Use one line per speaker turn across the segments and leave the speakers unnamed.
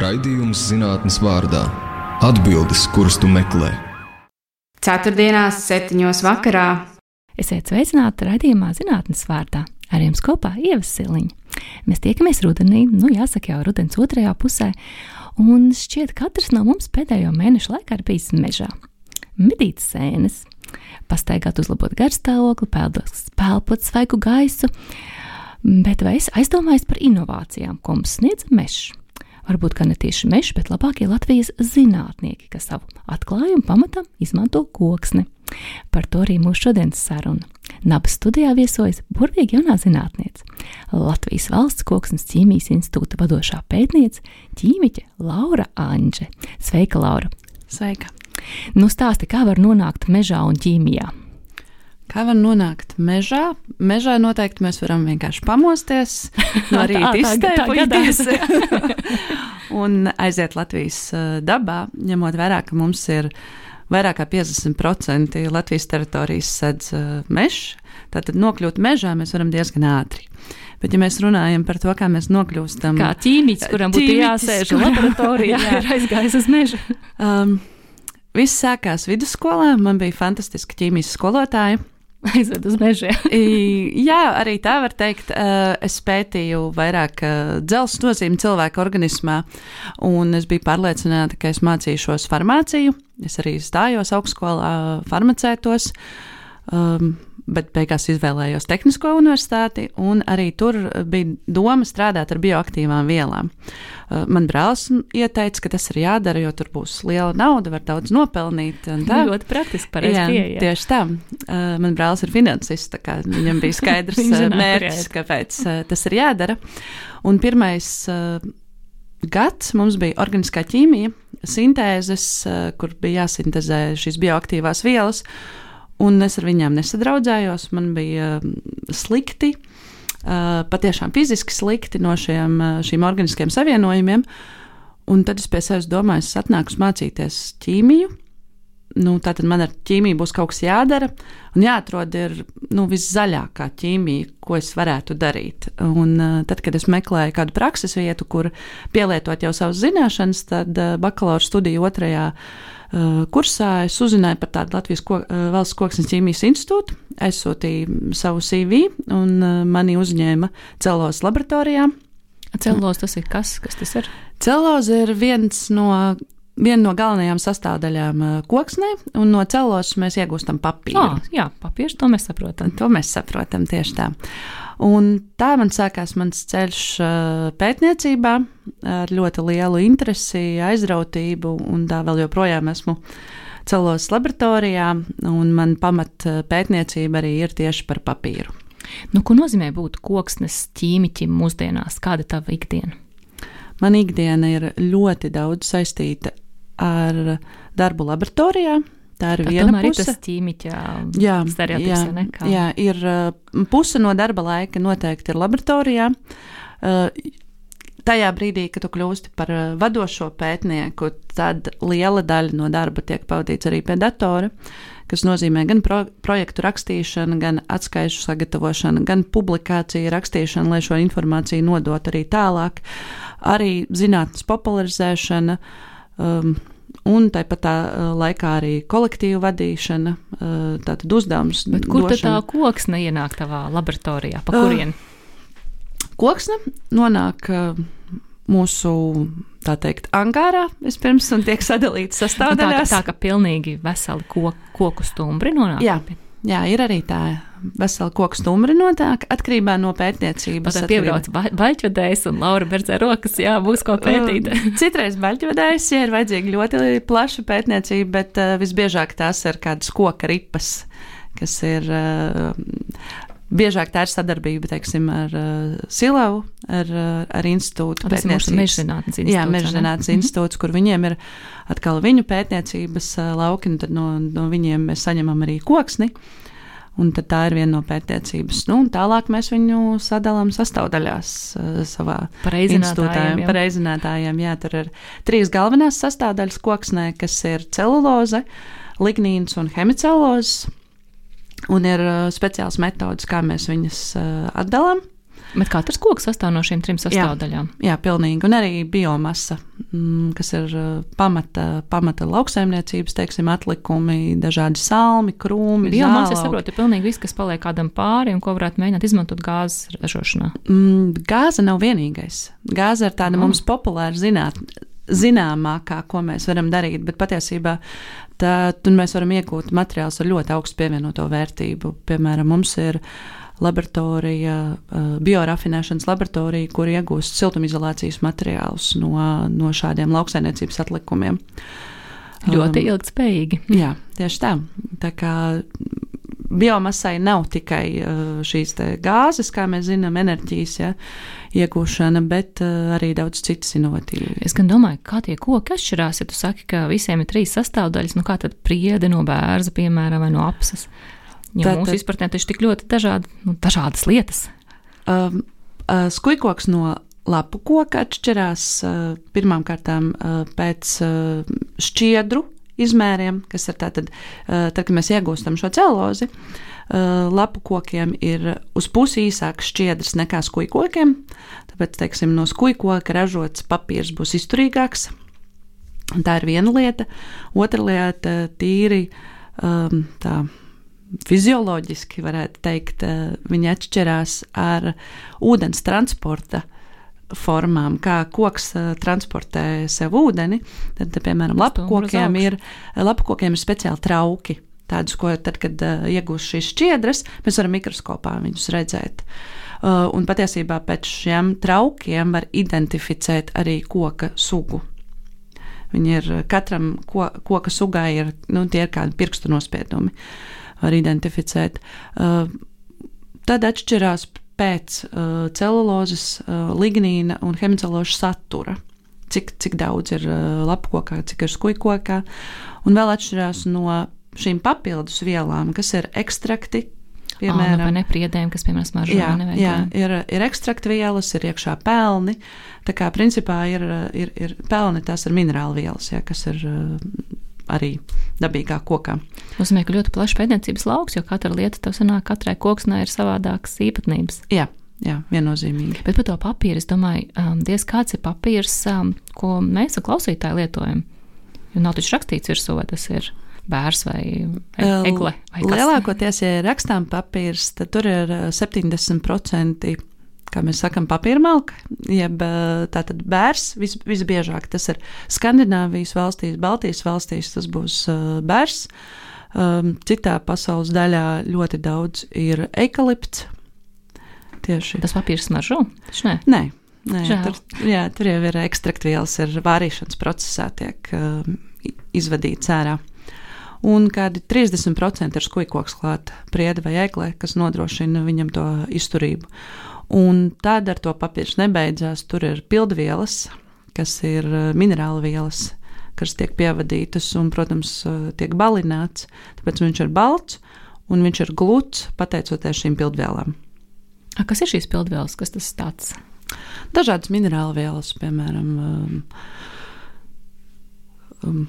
Raidījums zinātnes vārdā - atbildes, kuras tu meklē.
Ceturtdienās, septiņos vakarā.
Esiet sveicināti raidījumā zinātnes vārdā. Ar jums kopā Ievas Siliņa. Mēs tiekamies rudenī, nu jāsaka jau rudens otrajā pusē, un šķiet katrs no mums pēdējo mēnešu laikā ir bijis mežā. Medīt sēnes, pastaigāt, uzlabot garstāvokli, pelpot svaigu gaisu, bet vai es aizdomājos par inovācijām, ko mums sniedz mežs? Varbūt ne tieši mežs, bet labākie Latvijas zinātnieki, kas savu atklājumu pamatam izmanto koksni. Par to arī mūsu šodienas saruna. Nabas studijā viesojas burvīgi jaunā zinātniece, Latvijas valsts koksnes ķīmijas institūta vadošā pētniece, ķīmiķe Laura Anģe. Sveika, Laura!
Sveika!
Nu, stāsti, kā var nonākt mežā un ķīmijā?
Kā var nonākt mežā? Mežā noteikti mēs varam vienkārši pamosties no rīta izteipoties un aiziet Latvijas dabā, ņemot vērā, ka mums ir vairāk kā 50% Latvijas teritorijas sedz mežs. Tātad nokļūt mežā mēs varam diezgan ātri. Bet, ja mēs runājam par to, kā mēs nokļūstam,
kā ķīmijs, kuram būtu jāsēž laboratorijā, jā. ir aizgājis uz mežu. Um,
Viss sākās vidusskolā. Man bija fantastiska ķīmijas skolotāja,
aizved uz mežiem.
Jā, arī tā var teikt. Es pētīju vairāk dzelzceļa nozīmi cilvēka organismā, un es biju pārliecināta, ka es mācīšos farmāciju. Es arī stājos augstskolā farmacētos. Um, bet beigās izvēlējos Tehnisko universitāti, un arī tur bija doma strādāt ar bioaktīvām vielām. Uh, man brālis ieteica, ka tas ir jādara, jo tur būs liela nauda, var daudz nopelnīt.
Tā ļoti praktiski pareizi. Pieeja.
tieši tā. Uh, man brālis ir finansists, tā kā viņam bija skaidrs uh, mērķis, kāpēc tas ir jādara. Un pirmais gads mums bija organiskā ķīmija, sintēzes, kur bija jāsintezē šīs bioaktīvās vielas un es ar viņiem nesadraudzējos. Man bija um, slikti, uh, patiešām fiziski slikti no šiem, uh, šīm organiskiem savienojumiem. Un tad es pie sevis domāju, es atnāku mācīties ķīmiju. Nu, tātad man ar ķīmiju būs kaut kas jādara, un jāatrod ir nu, viszaļākā ķīmija, ko es varētu darīt. Un, uh, tad, kad es meklēju kādu prakses vietu, kur pielietot jau savas zināšanas, tad bakalaura studiju otrajā Eh, kursā es uzzināju par tādu Latvijas ko, eh, valsts koksnes ķīmijas institūtu. Aizsūtīju savu CV un eh, mani uzņēma celos laboratorijā.
Celos tas ir kas? Kas tas ir?
Celos ir viens no viena no galvenajām sastāvdaļām koksnē, un no celos mēs iegūstam papīru.
Oh, jā, papīrs, to mēs saprotam.
To mēs saprotam tieši tā. Un tā man sākās mans ceļš pētniecībā ar ļoti lielu interesi, aizrautību, un tā vēl joprojām esmu celos laboratorijā, un man pamat pētniecība arī ir tieši par papīru.
Nu, ko nozīmē būt koksnes ķīmiķim mūsdienās? Kāda ir tava ikdiena?
Man ikdiena ir ļoti daudz saistīta ar darbu laboratorijā, Tā ir
tā
viena
puse.
Tas
ķīmiķa jā, stereotips, jā, nekā.
jā, ir uh, puse no darba laika noteikti ir laboratorijā. Uh, tajā brīdī, kad tu kļūsti par uh, vadošo pētnieku, tad liela daļa no darba tiek pavadīts arī pie datora, kas nozīmē gan pro projektu rakstīšanu, gan atskaišu sagatavošanu, gan publikāciju rakstīšanu, lai šo informāciju nodot arī tālāk, arī zinātnes popularizēšana. Um, Un tāpat tā laikā arī kolektīva vadīšana, tātad uzdevums.
Bet kur tad tā koksne ienāk tavā laboratorijā? Pa kurien?
Koksne nonāk mūsu, tā teikt, angārā vispirms un tiek sadalīta sastāvdaļās.
Nu, tā, tā ka pilnīgi veseli ko, koku stumbri nonāk.
Jā, jā, ir arī tā vesela koku stumbri notiek atkarībā no pētniecības.
Tad piebrauc baļķvedējs un Laura Berdzē rokas, jā, būs ko pētīt.
Citreiz baļķvedējs, ja ir vajadzīga ļoti plaša pētniecība, bet uh, visbiežāk tās ir kādas koka ripas, kas ir. Uh, Biežāk tā ir sadarbība teiksim, ar uh, Silavu, ar, uh, ar institūtu.
Tas ir mūsu mežzinātnes institūts.
Jā, mežzinātnes mm -hmm. institūts, kur viņiem ir atkal viņu pētniecības uh, lauki, un tad no, no viņiem mēs saņemam arī koksni. Uh, Un tā ir viena no pētniecības. Nu, tālāk mēs viņu sadalām sastāvdaļās uh, savā institūtā. Par reizinātājiem, jā, tur ir trīs galvenās sastāvdaļas koksnē, kas ir celuloze, lignīns un hemicelulozes. Un ir uh, speciāls metods, kā mēs viņas uh, atdalām.
Bet katrs koks sastāv no šīm trim sastāvdaļām.
Jā, jā pilnīgi. Un arī biomasa, mm, kas ir pamata, pamata lauksaimniecības, teiksim, atlikumi, dažādi salmi, krūmi.
Biomasa, es saprotu, ir pilnīgi viss, kas paliek kādam pāri un ko varētu mēģināt izmantot gāzes ražošanā.
Mm, gāze nav vienīgais. Gāze ir tāda mm. mums populāra zinātne zināmākā, ko mēs varam darīt, bet patiesībā tad mēs varam iegūt materiālus ar ļoti augstu pievienoto vērtību. Piemēram, mums ir laboratorija, biorafinēšanas laboratorija, kur iegūst siltumizolācijas materiālus no, no šādiem lauksainiecības atlikumiem.
Ļoti um, ilgspējīgi.
Jā, tieši tā. Tā kā biomasai nav tikai šīs gāzes, kā mēs zinām, enerģijas ja, iegūšana, bet arī daudz citas inovatīvas.
Es gan domāju, kā tie koki atšķirās, ja tu saki, ka visiem ir trīs sastāvdaļas, nu kā tad priede no bērza, piemēram, vai no apsas. Jo tā, mūsu izpratnē taču tik ļoti dažādi, nu, dažādas lietas.
Um, uh, skujkoks no lapu koka atšķirās uh, pirmām kārtām uh, pēc uh, šķiedru izmēriem, kas ir tātad, uh, tad, kad mēs iegūstam šo celozi. Uh, lapu kokiem ir uz pusi īsāks šķiedrs nekā skujkokiem, tāpēc, teiksim, no skujkoka ražots papīrs būs izturīgāks. Tā ir viena lieta. Otra lieta - tīri um, tā fizioloģiski, varētu teikt, eh, viņi atšķirās ar ūdens transporta formām, kā koks eh, transportē sev ūdeni. Tad, piemēram, lapakokiem ir, lapakokiem ir speciāli trauki. Tādus, ko tad, kad iegūst šīs šķiedras, mēs varam mikroskopā viņus redzēt. Un patiesībā pēc šiem traukiem var identificēt arī koka sugu. Viņi ir katram ko, koka sugai ir, nu, tie ir kādi pirkstu nospiedumi. Uh, var identificēt. Uh, tad atšķirās pēc uh, celulozes, uh, lignīna un hemiceloša satura. Cik, cik daudz ir lapkokā, cik ir skujkokā, un vēl atšķirās no šīm papildus vielām, kas ir ekstrakti,
piemēram, oh, nepriedēm, kas, piemēram, smaržo
jā, jā, ir, ir ekstrakta vielas, ir iekšā pelni. Tā kā principā ir, ir, ir pelni, tās ir minerāli vielas, jā, kas ir arī dabīgā kokā.
Tas nozīmē, ka ļoti plašs pētniecības lauks, jo katra lieta tev sanāk, katrai koksnē ir savādākas īpatnības.
Jā. Jā, viennozīmīgi.
Bet par to papīru es domāju, um, diez kāds ir papīrs, um, ko mēs ar klausītāju lietojam. Jo nav taču rakstīts virsū, vai tas ir bērs vai egle. Vai
Lielākoties, ja rakstām papīrs, tad tur ir 70% uh, kā mēs sakām, papīra malka, jeb tātad bērs. Vis, visbiežāk tas ir Skandināvijas valstīs, Baltijas valstīs, tas būs uh, bērs. Citā pasaules daļā ļoti daudz ir eikalipts. Tieši.
Tas papīrs smaržo?
Nē. Nē. Nē, Žēl. tur, jā, tur jau ir ekstraktvielas, ir vārīšanas procesā tiek um, izvadīts ārā. Un kādi 30% ir skujkoks klāta priede vai eglē, kas nodrošina viņam to izturību. Un tad ar to papīrs nebeidzās. Tur ir pildvielas, kas ir eh, minerāla vielas, kas tiek pievadītas un, protams, eh, tiek balināts. Tāpēc viņš ir balts un viņš ir gluds pateicoties šīm pildvielām.
A, kas ir šīs pildvielas? Kas tas tāds?
Dažādas minerāla vielas, piemēram, um, um,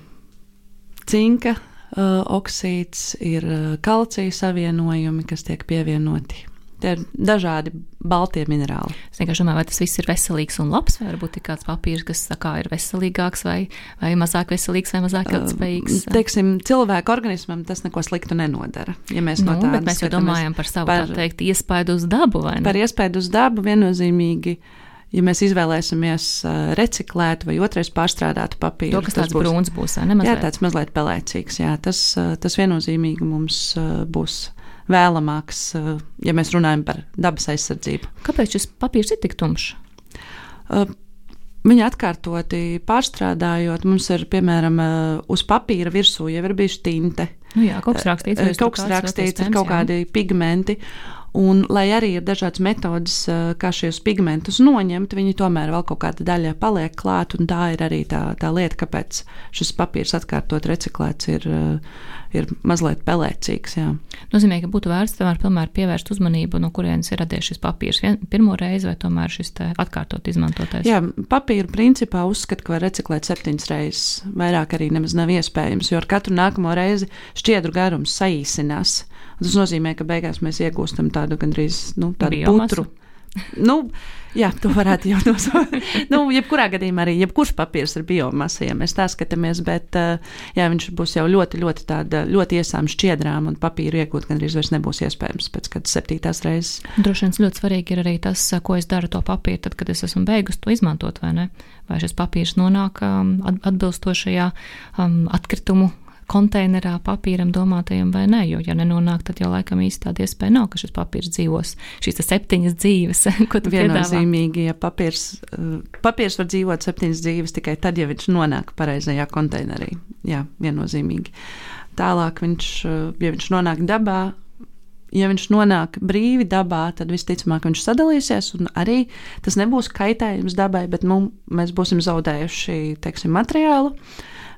cinka uh, oksīds, ir uh, kalcija savienojumi, kas tiek pievienoti Tie ir dažādi balti minerāli.
Es vienkārši domāju, vai tas viss ir veselīgs un labs, vai varbūt ir kāds papīrs, kas kā, ir veselīgāks, vai, vai mazāk veselīgs, vai mazāk ilgspējīgs.
Uh, teiksim, cilvēku organismam tas neko sliktu nenodara. Ja mēs,
nu,
no tādas,
mēs jau domājam par savu par, teikt, iespaidu uz dabu, vai ne?
Par iespaidu uz dabu viennozīmīgi. Ja mēs izvēlēsimies reciklētu vai otrais pārstrādātu papīru,
to, kas tas tāds būs, brūns būs, ne? Mazliet.
Jā, tāds mazliet pelēcīgs. Jā, tas, tas viennozīmīgi mums būs vēlamāks, eh, ja mēs runājam par dabas aizsardzību.
Kāpēc šis papīrs ir tik tumšs?
Uh, Viņa atkārtoti pārstrādājot, mums ir piemēram eh, uz papīra virsū jau ir bijusi tinte.
Nu jā, kaut kas rakstīts,
kaut kas rakstīts, ir kaut kādi pigmenti. Un, lai arī ir dažādas metodes, kā šos pigmentus noņemt, viņi tomēr vēl kaut kāda daļa paliek klāt. Tā ir arī tā, tā lieta, kāpēc šis papīrs atkārtot reciklēts ir, ir mazliet pelēcīgs. Jā.
Nozīmē, ka būtu vērts tomēr pievērst uzmanību, no kurienes ir radies šis papīrs. Vien, pirmo reizi vai tomēr šis atkārtot izmantotais?
Jā, papīru principā uzskata, ka var reciklēt septiņas reizes. Vairāk arī nemaz nav iespējams, jo ar katru nākamo reizi šķiedru garums saīsinās. Tas nozīmē, ka beigās mēs iegūstam tādu gandrīz nu, tādu putru. nu, jā, to varētu jau nosaukt. nu, jebkurā gadījumā arī jebkurš papīrs ir biomasa, ja mēs tā skatāmies, bet uh, jā, viņš būs jau ļoti, ļoti, tāda, ļoti iesām šķiedrām, un papīru iegūt gandrīz vairs nebūs iespējams pēc kādas septītās reizes.
Droši vien ļoti svarīgi ir arī tas, ko es daru to papīru, tad, kad es esmu beigus to izmantot, vai ne? Vai šis papīrs nonāk um, atbilstošajā um, atkritumu konteinerā papīram domātajam vai nē, jo, ja nenonāk, tad jau laikam īsti tāda iespēja nav, ka šis papīrs dzīvos šīs septiņas dzīves, ko tu
viennozīmīgi, ja papīrs, uh, papīrs var dzīvot septiņas dzīves tikai tad, ja viņš nonāk pareizajā konteinerī. Jā, viennozīmīgi. Tālāk viņš, uh, ja viņš nonāk dabā, ja viņš nonāk brīvi dabā, tad visticamāk viņš sadalīsies, arī tas nebūs kaitējums dabai, bet mums, mēs būsim zaudējuši teiksim, materiālu.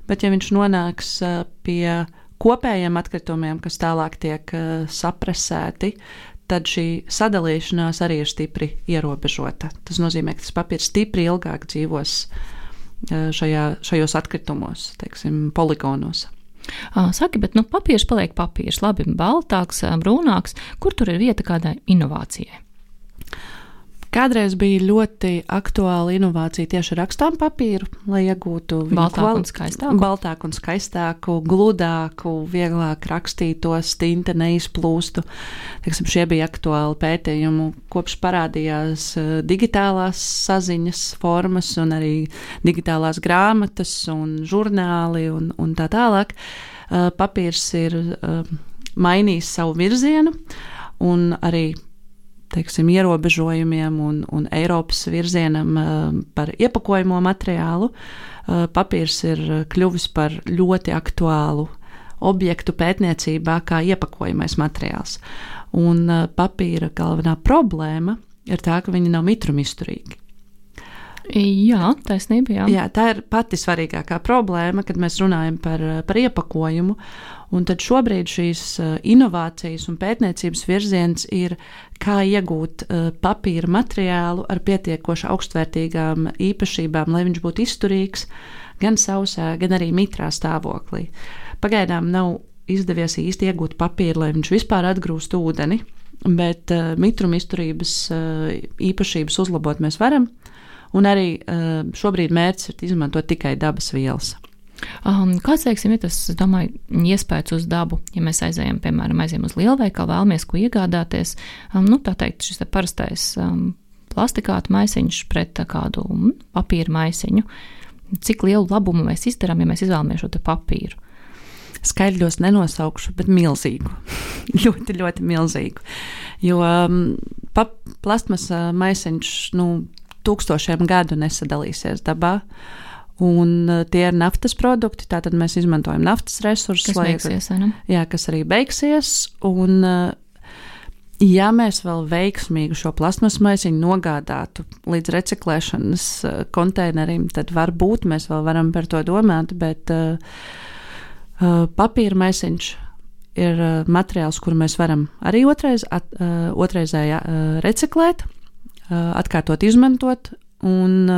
Bet ja viņš nonāks pie kopējiem atkritumiem, kas tālāk tiek sapresēti, tad šī sadalīšanās arī ir stipri ierobežota. Tas nozīmē, ka tas papīrs stipri ilgāk dzīvos šajā, šajos atkritumos, teiksim, poligonos.
Saki, bet nu, papīrs paliek papīrs, labi, baltāks, brūnāks. Kur tur ir vieta kādai inovācijai?
Kādreiz bija ļoti aktuāla inovācija tieši rakstām papīru, lai iegūtu
baltāku un skaistāku,
baltāku, un skaistāku gludāku, vieglāk rakstītos, tinte neizplūstu. Teiksim, šie bija aktuāli pētījumi, kopš parādījās uh, digitālās saziņas formas un arī digitālās grāmatas un žurnāli un, un tā tālāk. Uh, papīrs ir uh, mainījis savu virzienu un arī teiksim, ierobežojumiem un, un Eiropas virzienam uh, par iepakojamo materiālu, uh, papīrs ir kļuvis par ļoti aktuālu objektu pētniecībā kā iepakojamais materiāls. Un uh, papīra galvenā problēma ir tā, ka viņi nav mitrumizturīgi.
Jā, taisnība. Jā.
jā, tā ir pati svarīgākā problēma, kad mēs runājam par, par iepakojumu. Un tad šobrīd šīs uh, inovācijas un pētniecības virziens ir, kā iegūt uh, papīra materiālu ar pietiekoši augstvērtīgām īpašībām, lai viņš būtu izturīgs gan sausā, gan arī mitrā stāvoklī. Pagaidām nav izdevies īsti iegūt papīru, lai viņš vispār atgrūst ūdeni, bet uh, mitruma izturības uh, īpašības uzlabot mēs varam. Un arī uh, šobrīd mērķis ir izmantot tikai dabas vielas.
Um, kāds, teiksim, ir tas, domāju, iespējas uz dabu, ja mēs aizējam, piemēram, aizējam uz lielveikalu, vēlamies ko iegādāties, um, nu, tā teikt, šis parastais um, plastikāta maisiņš pret kādu um, papīra maisiņu. Cik lielu labumu mēs izdarām, ja mēs izvēlamies šo papīru?
Skaidros nenosaukšu, bet milzīgu. ļoti, ļoti milzīgu. Jo um, plasmas maisiņš nu, tūkstošiem gadu nesadalīsies dabā. Un uh, tie ir naftas produkti, tātad mēs izmantojam naftas resursus,
kas, lai, beigsies,
jā, kas arī beigsies. Un, uh, ja mēs vēl veiksmīgi šo plasmas maisiņu nogādātu līdz reciklēšanas uh, konteinerim, tad varbūt mēs vēl varam par to domāt, bet uh, papīra maisiņš ir materiāls, kuru mēs varam arī otrais, at, uh, otraizēji uh, reciklēt, atkārtot izmantot. Un,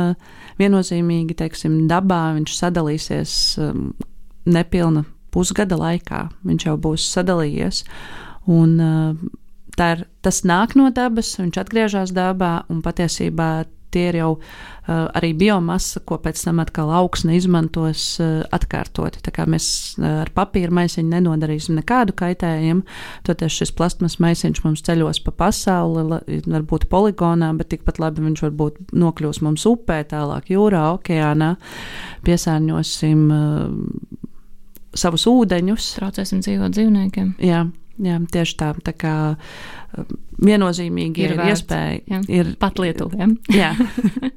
viennozīmīgi, teiksim, dabā viņš sadalīsies nepilna pusgada laikā. Viņš jau būs sadalījies. Un, uh, ir, tas nāk no dabas, viņš atgriežas dabā, un patiesībā tie ir jau uh, arī biomasa, ko pēc tam atkal augsne izmantos uh, atkārtoti. Tā kā mēs uh, ar papīra maisiņu nenodarīsim nekādu kaitējumu, tad šis plasmas maisiņš mums ceļos pa pasauli, varbūt poligonā, bet tikpat labi viņš varbūt nokļūs mums upē, tālāk jūrā, okeānā, piesārņosim uh, savus ūdeņus.
Traucēsim dzīvot dzīvniekiem.
Jā. Jā, tieši tā. Tā kā um, viennozīmīgi ir, ir vērts, iespēja. Jā,
ir pat Lietuviem.
Jā.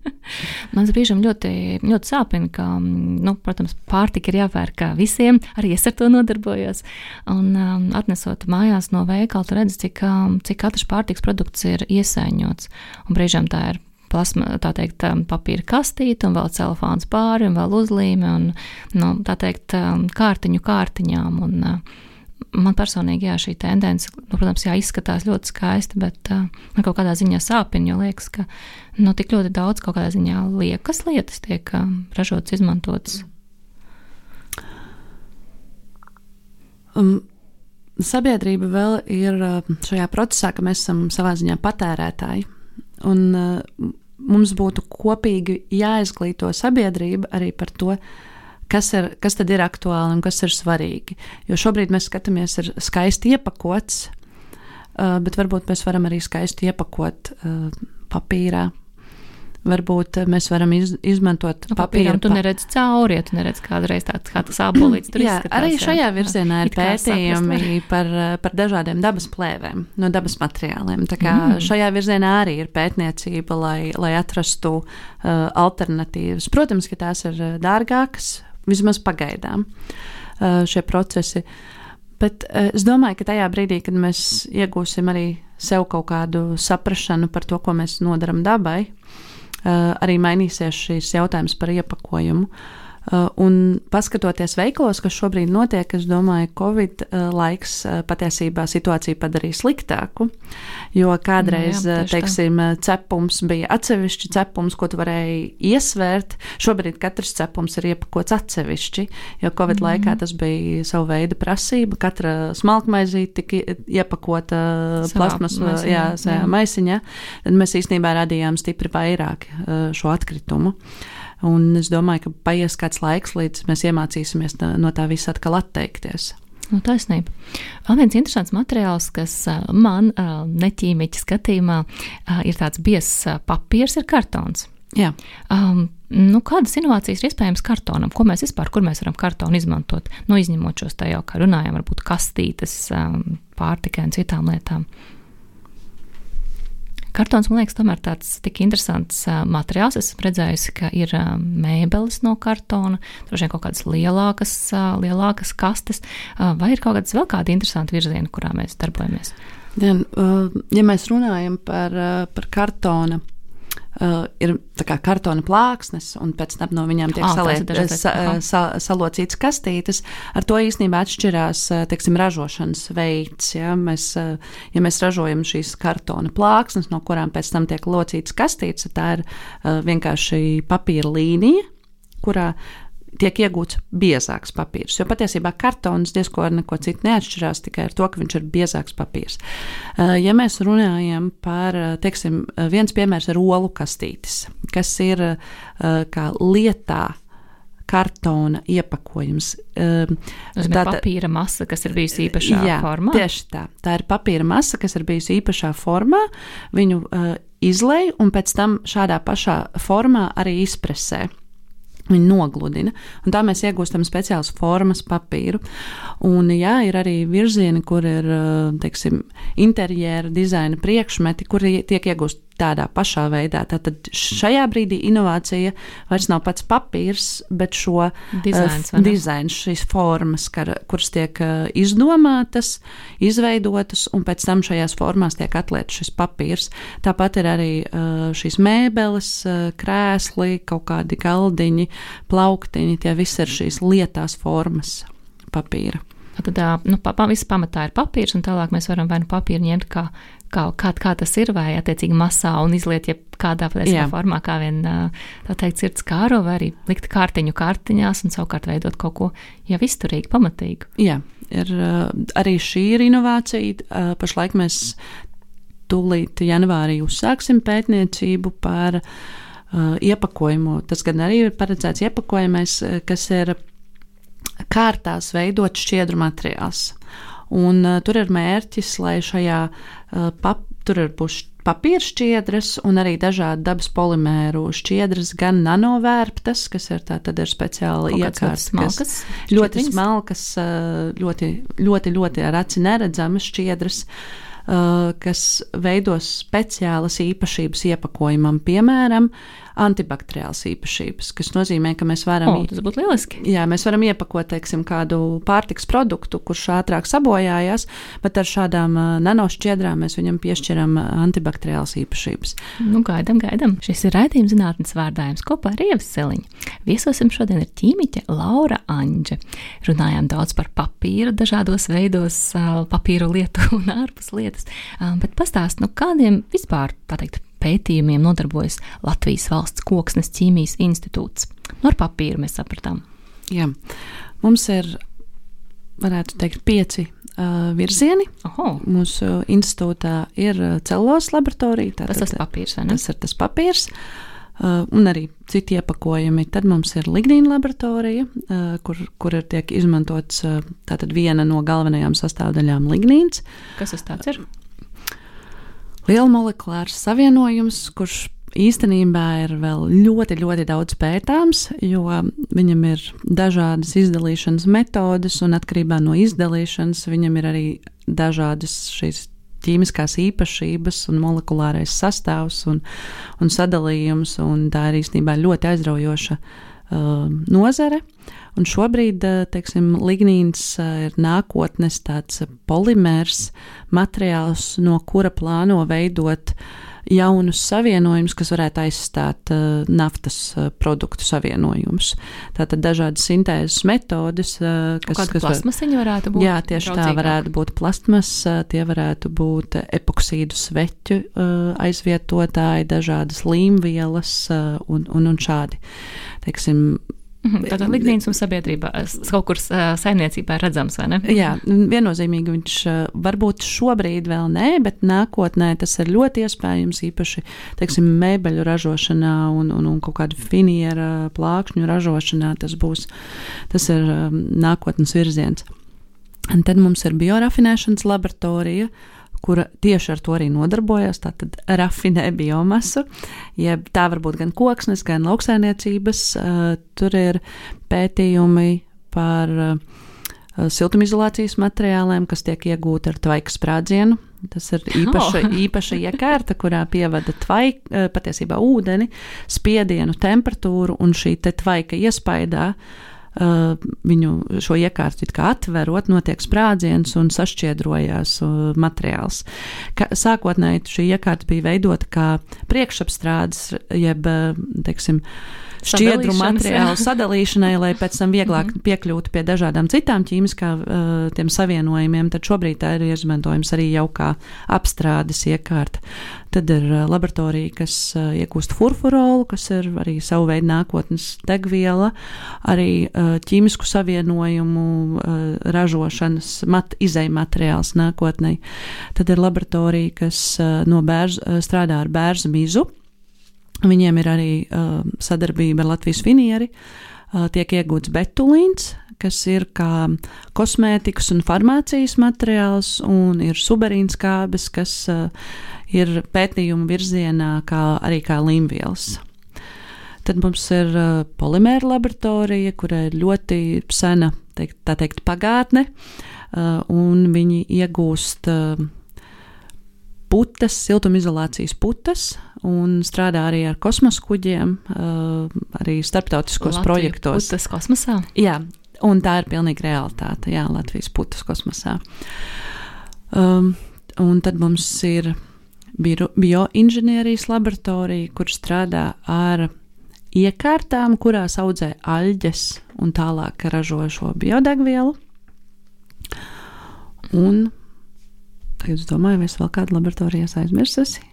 Man brīžam ļoti, ļoti sāpina, ka, nu, protams, pārtika ir jāpērk visiem. Arī es ar to nodarbojos. Un um, atnesot mājās no veikala, tu redzi, cik, um, cik katrs pārtiks produkts ir iesaiņots. Un brīžam tā ir plasma, tā teikt, um, papīra kastīte, un vēl celofāns pāri, un vēl uzlīme, un, nu, tā teikt, um, kārtiņu kārtiņām. Un, uh, man personīgi jā, šī tendence, nu, protams, jā, izskatās ļoti skaisti, bet uh, man kaut kādā ziņā sāpina, jo liekas, ka nu, tik ļoti daudz kaut kādā ziņā liekas lietas tiek uh, ražotas, izmantotas.
Um, sabiedrība vēl ir šajā procesā, ka mēs esam savā ziņā patērētāji. un uh, mums būtu kopīgi jāizglīto sabiedrība arī par to, kas, ir, kas tad ir aktuāli un kas ir svarīgi. Jo šobrīd mēs skatāmies, ir skaisti iepakots, uh, bet varbūt mēs varam arī skaisti iepakot uh, papīrā, Varbūt eh, mēs varam iz, izmantot
nu, papīru. Tu neredz cauri, ja tu neredz kādreiz tāds kā tas abolīts.
Jā, izskatās, arī šajā jā. virzienā ir pētījumi par, par dažādiem dabas plēvēm, no dabas materiāliem. Tā kā mm. šajā virzienā arī ir pētniecība, lai, lai atrastu uh, alternatīvas. Protams, ka tās ir dārgākas, vismaz pagaidām uh, šie procesi. Bet uh, es domāju, ka tajā brīdī, kad mēs iegūsim arī sev kaut kādu saprašanu par to, ko mēs nodaram dabai, Eh, arī mainīsies šīs jautājums par iepakojumu. Uh, un paskatoties veikalos, kas šobrīd notiek, es domāju, ka Covid uh, laiks uh, patiesībā situāciju padarīja sliktāku. Jo kādreiz, jā, teiksim, tā. cepums bija atsevišķi cepums, ko tu varēji iesvērt. Šobrīd katrs cepums ir iepakots atsevišķi, jo Covid mm -hmm. laikā tas bija savu veidu prasība. Katra smalkmaizīte tika iepakota plasmas maisiņā. Tad mēs īstenībā radījām stipri vairāk šo atkritumu. Un es domāju, ka paies kāds laiks, līdz mēs iemācīsimies no tā visa atkal atteikties.
Nu, taisnība. Vēl viens interesants materiāls, kas man neķīmiķa skatījumā ir tāds biezs papīrs, ir kartons.
Jā.
Um, nu, kādas inovācijas ir iespējams kartonam? Ko mēs vispār, kur mēs varam kartonu izmantot? Nu, izņemot šos tā jau, kā runājām, varbūt kastītes um, pārtikai un citām lietām. Kartons, man liekas, tomēr tāds tik interesants materiāls. Es redzēju, ka ir mēbeles no kartona, droši vien kaut kādas lielākas, lielākas kastes, vai ir kaut kādas vēl kādi interesanti virzieni, kurā mēs darbojamies.
Ja, ja mēs runājam par, par kartona uh, ir kartona plāksnes, un pēc tam no viņiem tiek oh, saliet, sa, sa, salocītas kastītes. Ar to īstenībā atšķirās teiksim, ražošanas veids. Ja mēs, ja mēs ražojam šīs kartona plāksnes, no kurām pēc tam tiek locītas kastītes, tā ir uh, vienkārši papīra līnija, kurā tiek iegūts biezāks papīrs. Jo patiesībā kartons diezko ar neko citu neatšķirās, tikai ar to, ka viņš ir biezāks papīrs. Eh, ja mēs runājam par, eh, teiksim, eh, viens piemērs ir olu kastītes, kas ir kā lietā kartona iepakojums.
Tas ir papīra masa, kas ir bijusi īpašā jā, formā.
Tieši tā. Tā ir papīra masa, kas ir bijusi īpašā formā. Viņu uh, izlēja un pēc tam šādā pašā formā arī izpresē. Viņi nogludina, un tā mēs iegūstam speciālas formas papīru. Un, jā, ir arī virzieni, kur ir teiksim, interjera dizaina priekšmeti, kuri tiek iegūsti tādā pašā veidā. Tātad šajā brīdī inovācija vairs nav pats papīrs, bet šo
dizains,
uh, dizains, šīs formas, kar, kuras tiek uh, izdomātas, izveidotas, un pēc tam šajās formās tiek atlietas šis papīrs. Tāpat ir arī uh, šīs mēbeles, uh, krēsli, kaut kādi galdiņi, plauktiņi, tie visi ir šīs lietās formas papīra.
Tad nu, pa, viss pamatā ir papīrs, un tālāk mēs varam vai nu papīru ņemt kā kā, kā, kā tas ir, vai attiecīgi masā un izliet, ja kādā formā, kā vien tā teikt, sirds kāro, vai arī likt kārtiņu kārtiņās un savukārt veidot kaut ko jau izturīgu, pamatīgu.
Jā, ir, arī šī ir inovācija. Pašlaik mēs tūlīt janvārī uzsāksim pētniecību par uh, iepakojumu. Tas gan arī ir paredzēts iepakojumais, kas ir kārtās veidot šķiedru materiāls. Un, uh, tur ir mērķis, lai šajā uh, pap, tur ir būs papīra šķiedras un arī dažādi dabas polimēru šķiedras, gan nanovērptas, kas ir tā, tad ir speciāli iekārtas,
kas
ļoti smalkas, uh, ļoti, ļoti, ļoti ar aci neredzamas šķiedras. Uh, kas veidos speciālas īpašības iepakojumam, piemēram, antibakteriāls īpašības, kas nozīmē, ka mēs varam.
O, tas būtu lieliski.
Jā, mēs varam iepakot, teiksim, kādu pārtiks produktu, kurš ātrāk sabojājās, bet ar šādām uh, nanošķiedrām mēs viņam piešķiram antibakteriāls īpašības.
Nu, gaidam, gaidam. Šis ir raidījums zinātnes vārdājums kopā ar Ievas Siliņu. Viesosim šodien ir ķīmiķe Laura Anģe. Runājām daudz par papīru, dažādos veidos, papīru lietu un ārpus lietas, bet pastāst, nu kādiem vispār, tā teikt, pētījumiem nodarbojas Latvijas valsts koksnes ķīmijas institūts. No nu, ar papīru mēs sapratām.
Jā. Mums ir varētu teikt, pieci uh, virzieni.
Oho.
Mūsu institūtā ir celulozes laboratorija.
Tas tas papīrs, vai ne?
Tas ir tas papīrs. Uh, un arī citi iepakojumi. Tad mums ir lignīna laboratorija, uh, kur, kur ir tiek izmantots uh, viena no galvenajām sastāvdaļām - lignīns.
Kas tas ir?
Liela molekulārs savienojums, kurš īstenībā ir vēl ļoti, ļoti daudz pētāms, jo viņam ir dažādas izdalīšanas metodes, un atkarībā no izdalīšanas viņam ir arī dažādas šīs ķīmiskās īpašības un molekulārais sastāvs un, un sadalījums, un tā ir īstenībā ļoti aizraujoša uh, nozare. Un šobrīd, uh, teiksim, lignīns uh, ir nākotnes polimērs materiāls, no kura plāno veidot uh, jaunus savienojumus, kas varētu aizstāt uh, naftas uh, produktu savienojumus. Tātad dažādas sintēzes metodes, uh,
kas, kas plasmasiņa var, varētu būt.
Jā, tieši traucīgāk. tā varētu būt plasmas, tie varētu būt epoksīdu sveķu aizvietotāji, dažādas līmvielas un, un, un šādi. Teiksim,
tātad lignīns un sabiedrībā kaut kur saimniecībā ir redzams, vai ne?
Jā, viennozīmīgi viņš varbūt šobrīd vēl nē, bet nākotnē tas ir ļoti iespējams, īpaši, teiksim, mēbeļu ražošanā un, un, un kaut kādu finiera plākšņu ražošanā. Tas būs, tas ir nākotnes virziens. Un tad mums ir biorafinēšanas laboratorija, uh, kura tieši ar to arī nodarbojas. Tātad rafinē biomasu, jeb tā var būt gan koksnes, gan lauksainiecības. Uh, tur ir pētījumi par uh, siltumizolācijas materiāliem, kas tiek iegūti ar tvaika sprādzienu. Tas ir īpaša, oh. īpaša iekārta, kurā pievada tvaika, uh, patiesībā ūdeni, spiedienu, temperatūru un šī tvaika iespaidā Uh, viņu šo iekārtu atverot, notiek sprādziens un sašķiedrojās uh, materiāls. Ka, sākotnēji šī iekārta bija veidota kā priekšapstrādes, jeb, uh, teiksim, uh, šķiedru materiālu sadalīšanai, lai pēc tam vieglāk mhm. piekļūtu pie dažādām citām ķīmiskām uh, savienojumiem, tad šobrīd tā ir izmantojams arī jau kā apstrādes iekārta. Tad ir uh, laboratorija, kas uh, iegūst furfurolu, kas ir arī savu veidu nākotnes degviela, arī ķīmisku savienojumu ražošanas mat, izēja materiāls nākotnē. Tad ir laboratorija, kas no bērz, strādā ar bērnu mizu Viņiem ir arī uh, sadarbība ar Latvijas finieri. Uh, tiek iegūts betulīns, kas ir kā kosmētikas un farmācijas materiāls, un ir suberīns kābes, kas uh, ir pētījuma virzienā, kā, arī kā līmvielas. Tad mums ir uh, polimēra laboratorija, kurai ir ļoti sena, teikt, tā teikt, pagātne, uh, un viņi iegūst uh, putas, siltumizolācijas putas, un strādā arī ar kosmosa kuģiem, arī starptautiskos Latviju projektos.
Putas kosmosā?
Jā, un tā ir pilnīgi realitāte, jā, Latvijas putas kosmosā. Um, un tad mums ir bioinženierijas laboratorija, kur strādā ar iekārtām, kurās audzē aļģes un tālāk ražo šo biodegvielu. Un Tagad es domāju, vai es vēl kādu laboratorijas aizmirsusi.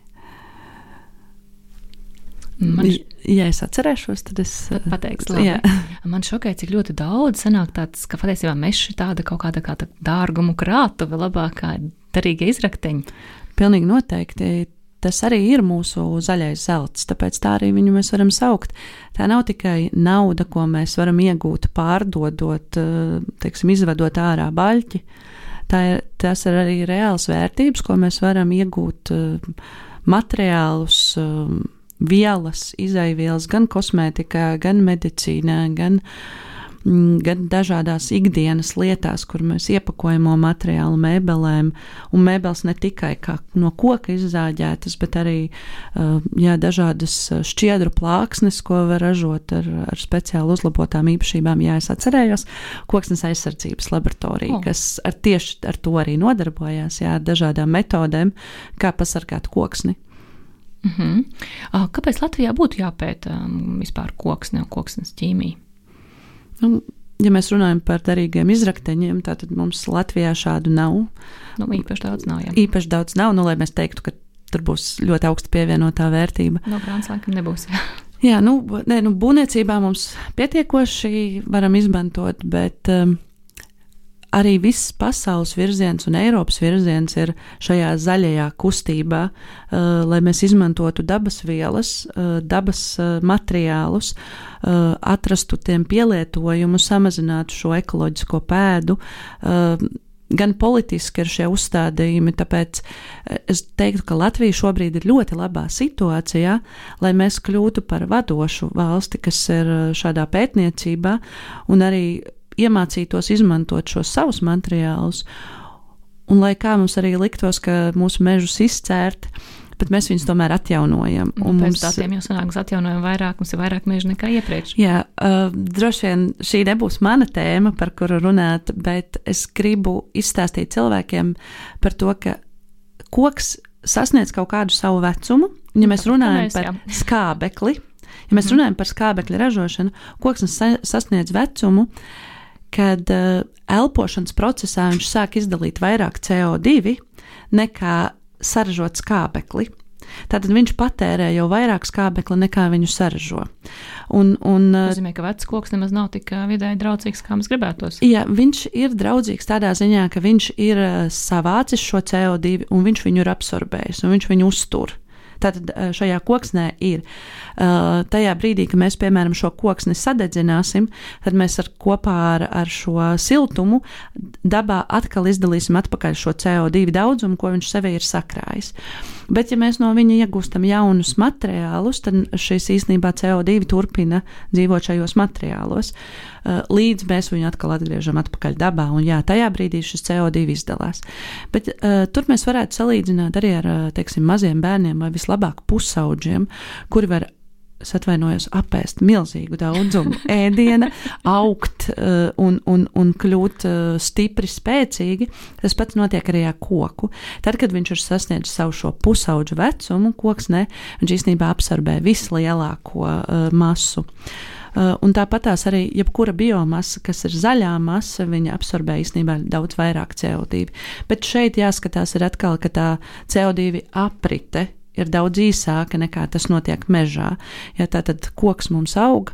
Man, ja es atcerēšos, tad es
pateikšu, man šokē, cik ļoti daudz sanāk tāds, ka patiesībā mežs ir tāda kaut kāda kā tā dārgumu krātuve, labākā derīga izrakteņa.
Pilnīgi noteikti. Tas arī ir mūsu zaļais zelts, tāpēc tā arī viņu mēs varam saukt. Tā nav tikai nauda, ko mēs varam iegūt, pārdodot, teiksim, izvedot ārā baļķi. Uh, tā ir, tas ir arī reāls vērtības, ko mēs varam iegūt uh, materiālus, uh, vielas, izaivielas gan kosmētikā, gan medicīnā, gan uh, gan dažādās ikdienas lietās, kur mēs iepakojamo materiālu mēbelēm, un mēbeles ne tikai no koka izzāģētas, bet arī uh, jā, dažādas uh, šķiedru plāksnes, ko var ražot ar, ar speciāli uzlabotām īpašībām. Jā, es atcerējos koksnes aizsardzības laboratoriju, oh. kas ar tieši ar to arī nodarbojās, jā, ar dažādām metodēm, kā pasargāt koksni.
Mm -hmm. Kāpēc Latvijā būtu jāpēta um, vispār koksne un koksnes ķīmija?
Nu, ja mēs runājam par derīgiem izrakteņiem, tad mums Latvijā šādu nav.
Nu, īpaši daudz nav. Jā.
Īpaši daudz nav, nu, lai mēs teiktu, ka tur būs ļoti augsta pievienotā vērtība.
No grāmatas laikam nebūs. Jā.
Jā, nu, nē, nu, būvniecībā mums pietiekoši varam izmantot, bet um, arī viss pasaules virziens un Eiropas virziens ir šajā zaļajā kustībā, uh, lai mēs izmantotu dabas vielas, uh, dabas uh, materiālus, atrastu tiem pielietojumu, samazinātu šo ekoloģisko pēdu. Gan politiski ir šie uzstādījumi, tāpēc es teiktu, ka Latvija šobrīd ir ļoti labā situācijā, lai mēs kļūtu par vadošu valsti, kas ir šādā pētniecībā un arī iemācītos izmantot šos savus materiālus. Un lai kā mums arī liktos, ka mūsu mežus izcērt, bet mēs viņus tomēr atjaunojam.
Un pēc mums, datiem jau sanāk, mēs atjaunojam vairāk, mums ir vairāk mežu nekā iepriekš.
Jā, uh, droši vien šī nebūs mana tēma, par kuru runāt, bet es gribu izstāstīt cilvēkiem par to, ka koks sasniedz kaut kādu savu vecumu. Ja mēs runājam par skābekli, ja mēs runājam par skābekļa ražošanu, koks sasniedz vecumu, kad uh, elpošanas procesā viņš sāk izdalīt vairāk CO2 nekā saražot skābekli. Tātad viņš patērē jau vairāk skābekli nekā viņu saražo.
Un, un, Tas nozīmē, ka vecs koks nemaz nav tik eh, vidēji draudzīgs, kā mēs gribētos.
Jā, viņš ir draudzīgs tādā ziņā, ka viņš ir eh, savācis šo CO2 un viņš viņu ir absorbējis un viņš viņu uztur. Tātad šajā koksnē ir. Tajā brīdī, kad mēs, piemēram, šo koksni sadedzināsim, tad mēs ar, kopā ar, ar šo siltumu dabā atkal izdalīsim atpakaļ šo CO2 daudzumu, ko viņš sevī ir sakrājis. Bet, ja mēs no viņa iegūstam jaunus materiālus, tad šis īstenībā CO2 turpina dzīvot šajos materiālos, līdz mēs viņu atkal atgriežam atpakaļ dabā. Un jā, tajā brīdī šis CO2 izdalās. Bet uh, tur mēs varētu salīdzināt arī ar, teiksim, maziem bērniem vai vislabāk pusauģiem, kuri var es atvainojos, apēst milzīgu daudzumu ēdiena, augt uh, un, un, un kļūt uh, stipri, spēcīgi. Tas pats notiek arī ar koku. Tad, kad viņš ir sasniedzis savu šo pusauģu vecumu, koks ne, viņš īstenībā absorbē vislielāko uh, masu. Un tāpat tās arī jebkura biomasa, kas ir zaļā masa, viņa absorbē īstenībā daudz vairāk CO2. Bet šeit jāskatās ir atkal, ka tā CO2 aprite ir daudz īsāka nekā tas notiek mežā. Ja tā tad koks mums aug.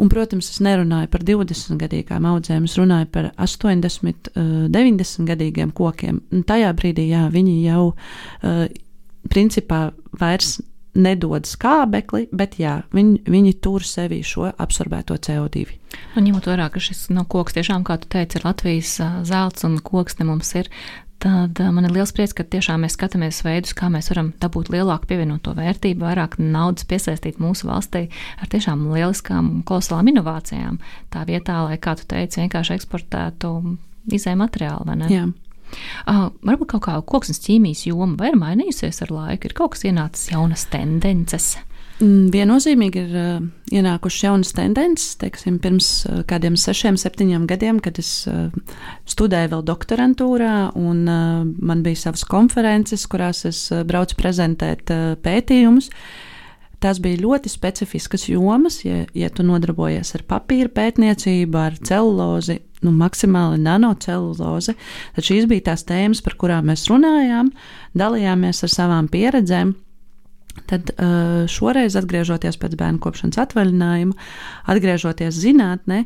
Un, protams, es nerunāju par 20 gadīgām audzēm, es runāju par 80, 90 gadīgiem kokiem. Un tajā brīdī, jā, viņi jau uh, principā vairs nedod skābekli, bet jā, viņi, viņi tur sevī šo absorbēto CO2.
Un ņemot vērā, ka šis no koks tiešām, kā tu teici, ir Latvijas zelts un koks te mums ir, tad man ir liels prieks, ka tiešām mēs skatāmies veidus, kā mēs varam dabūt lielāku pievienoto vērtību, vairāk naudas piesaistīt mūsu valstī ar tiešām lieliskām un kolosālām inovācijām. Tā vietā, lai, kā tu teici, vienkārši eksportētu izēju materiālu, vai ne?
Jā.
Uh, varbūt kaut kā koksnes ķīmijas joma vai ir mainījusies ar laiku, ir kaut kas ienācis jaunas tendences.
Mm, viennozīmīgi ir uh, ienākušas jaunas tendences. Teiksim, pirms uh, kādiem sešiem, septiņiem gadiem, kad es uh, studēju vēl doktorantūrā, un uh, man bija savas konferences, kurās es uh, braucu prezentēt uh, pētījumus. Tās bija ļoti specifiskas jomas, ja, ja tu nodarbojies ar papīra pētniecību, ar celulozi, nu, maksimāli nanocelulozi. Tad šīs bija tās tēmas, par kurām mēs runājām, dalījāmies ar savām pieredzēm. Tad uh, šoreiz, atgriežoties pēc bērnu kopšanas atvaļinājuma, atgriežoties zinātnē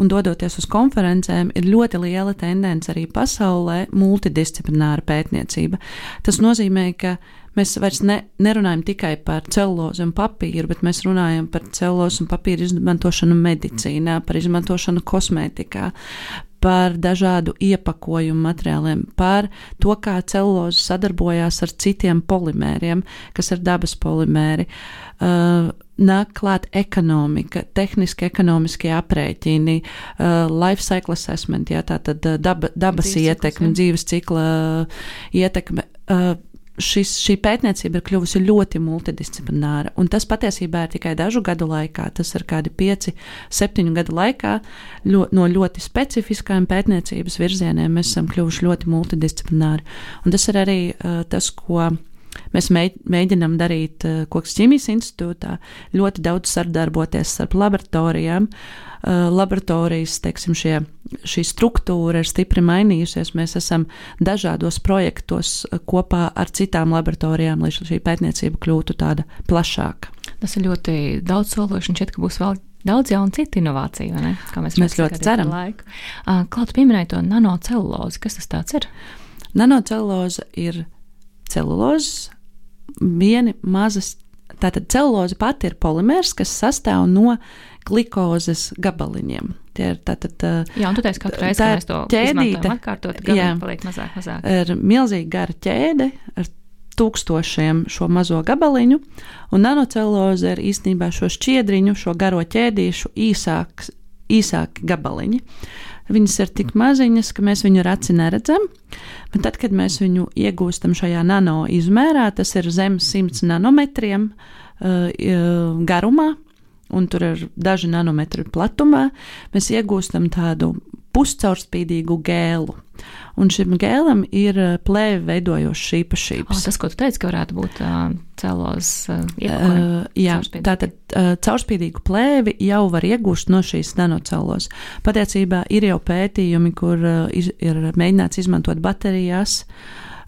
un dodoties uz konferencēm, ir ļoti liela tendence arī pasaulē multidisciplināra pētniecība. Tas nozīmē, ka mēs vairs ne, nerunājam tikai par celulozi un papīru, bet mēs runājam par celulozi un papīru izmantošanu medicīnā, par izmantošanu kosmētikā, par dažādu iepakojumu materiāliem, par to, kā celuloze sadarbojās ar citiem polimēriem, kas ir dabas polimēri. Uh, nāk klāt ekonomika, tehniski ekonomiskie aprēķini, uh, life cycle assessment, jā, tā tad uh, daba, dabas dzīves ietekme, cikls, dzīves cikla uh, ietekme. Uh, šis, šī pētniecība ir kļuvusi ļoti multidisciplināra. Un tas patiesībā ir tikai dažu gadu laikā. Tas ir kādi pieci, septiņu gadu laikā ļo, no ļoti specifiskām pētniecības virzieniem mēs esam kļuvuši ļoti multidisciplināri. Un tas ir arī uh, tas, ko Mēs mēģinām darīt uh, Koks ķīmijas institūtā, ļoti daudz sadarboties starp laboratorijām. Uh, laboratorijas, teiksim, šie, šī struktūra ir stipri mainījusies. Mēs esam dažādos projektos kopā ar citām laboratorijām, lai šī pētniecība kļūtu tāda plašāka.
Tas ir ļoti daudz sološi, un šķiet, ka būs vēl daudz jaunu citu inovāciju, vai ne?
Kā mēs, mēs ļoti ceram.
Klauds pieminēja to nanocellulozi. Kas tas tāds ir?
Nanocelluloze ir celulozes, vieni mazas. Tātad celuloze pati ir polimērs, kas sastāv no glikozes gabaliņiem. Tie ir tātad.
Jā, un tu teici, ka katru reizi, kad mēs to ķēdīte, atkārtot, jā, paliek mazāk, mazāk.
Ir milzīga gara ķēde ar tūkstošiem šo mazo gabaliņu, un nanocelluloze ir īstenībā šo šķiedriņu, šo garo ķēdīšu īsāks, īsāki gabaliņi. Viņas ir tik maziņas, ka mēs viņu ar aci neredzam, bet tad, kad mēs viņu iegūstam šajā nano izmērā, tas ir zem 100 nanometriem uh, garumā, un tur ir daži nanometri platumā, mēs iegūstam tādu puscaurspīdīgu gēlu. Un šim gēlam ir plēvi veidojošas īpašības.
Oh, tas, ko tu teici, ka varētu būt uh, celos uh,
uh, Jā, tātad uh, caurspīdīgu plēvi jau var iegūst no šīs nanocelos. Patiesībā ir jau pētījumi, kur uh, iz, ir mēģināts izmantot baterijās.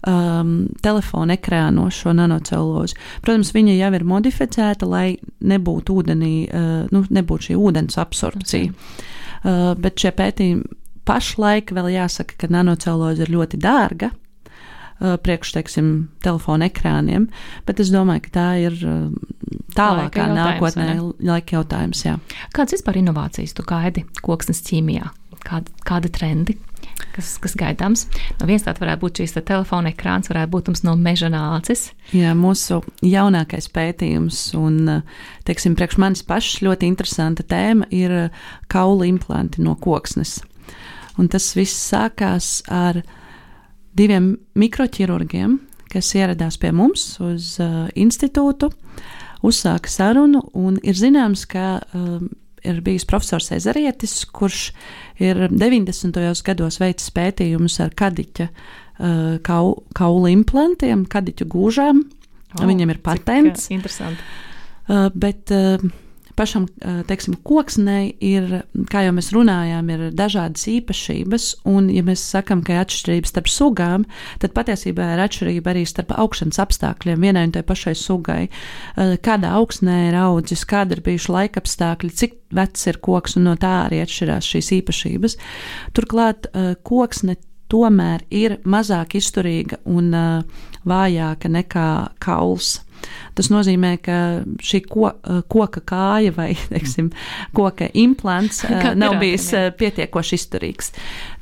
Um, telefona ekrānos šo nanocelulozi. Protams, viņa jau ir modificēta, lai nebūtu ūdenī, uh, nu, nebūtu šī ūdens absorpcija. Okay. Uh, bet šie pētījumi pašlaik vēl jāsaka, ka nanoceluloze ir ļoti dārga. Uh, priekš, teiksim, telefona ekrāniem, bet es domāju, ka tā ir uh, tālākā laika nākotnē laika jautājums. Jā.
Kādas vispār inovācijas tu gaidi koksnes ķīmijā? Kāda, kāda trendi? kas, kas gaidāms. No viens tāds varētu būt šīs telefona ekrāns, varētu būt mums no meža nācis.
Jā, mūsu jaunākais pētījums, un teiksim, priekš manis pašs ļoti interesanta tēma ir kaula implanti no koksnes. Un tas viss sākās ar diviem mikroķirurgiem, kas ieradās pie mums uz uh, institūtu, uzsāka sarunu, un ir zināms, ka uh, ir bijis profesors Ezerietis, kurš ir 90. gados veicis pētījumus ar kadiķa uh, kau, kaulu implantiem, kadiķu gūžām. Oh, Viņam ir patents.
Interesanti.
Uh, bet uh, pašam teiksim, koksnei ir, kā jau mēs runājām, ir dažādas īpašības, un, ja mēs sakām, ka ir atšķirības starp sugām, tad patiesībā ir atšķirība arī starp augšanas apstākļiem vienai un tai pašai sugai. Kādā augsnē ir audzis, kāda ir bijuši laikapstākļi, cik vecs ir koks, un no tā arī atšķirās šīs īpašības. Turklāt koksne tomēr ir mazāk izturīga un vājāka nekā kauls. Tas nozīmē, ka šī ko, uh, koka kāja vai teiksim, koka implants uh, nav bijis uh, pietiekoši izturīgs.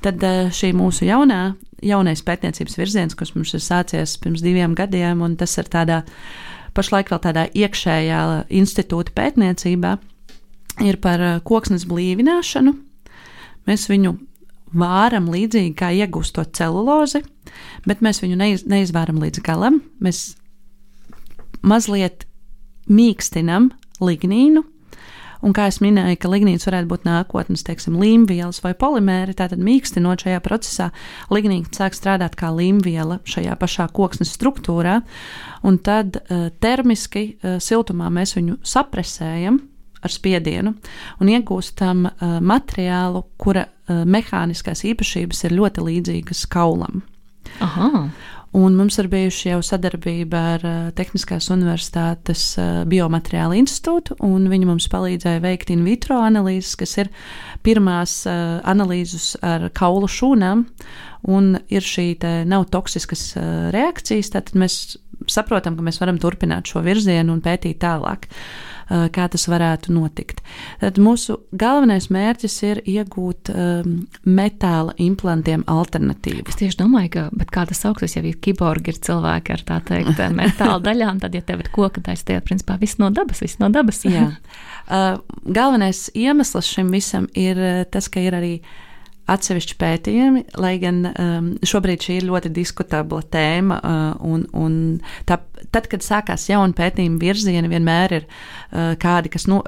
Tad šī mūsu jaunā, jaunais pētniecības virziens, kas mums ir sācies pirms diviem gadiem, un tas ir tādā pašlaik vēl tādā iekšējā institūta pētniecībā, ir par koksnes blīvināšanu. Mēs viņu vāram līdzīgi kā iegūstot celulozi, bet mēs viņu neiz, neizvēram līdz galam. Mēs mazliet mīkstinam lignīnu. Un kā jau minēju, ka lignīns varētu būt nākotnes, teiksim, līmvielas vai polimēri, tātad mīkstinot šajā procesā, lignīns sāk strādāt kā līmviela šajā pašā koksnes struktūrā, un tad uh, termiski uh, siltumā mēs viņu sapresējam, ar spiedienu un iegūstam uh, materiālu, kura uh, mehāniskās īpašības ir ļoti līdzīgas kaulam.
Aha.
Un mums ir bijuši jau sadarbība ar uh, Tehniskās Universitātes uh, Biomateriāla institūtu, un viņi mums palīdzēja veikt in vitro analīzes, kas ir pirmās uh, analīzes ar kaulu šūnām, un ir šī nav toksiskas reakcijas, tad mēs saprotam, ka mēs varam turpināt šo virzienu un pētīt tālāk. Uh, Eh, kā tas varētu notikt. Tad mūsu galvenais mērķis ir iegūt um, metāla implantiem alternatīvu.
Es tieši domāju, ka kā tas sauksies, ja ir kiborgi, ir cilvēki ar tā teikt metāla daļām, tad, ja tev ir koka daļas, tie principā viss no dabas, viss no dabas.
Jā. Uh, galvenais iemesls šim visam ir tas, ka ir arī uh, atsevišķi pētījumi, lai gan um, šobrīd šī ir ļoti diskutabla tēma. Uh, un, un tā, tad, kad sākās jauni pētījumi virzieni, vienmēr ir uh, kādi, kas no,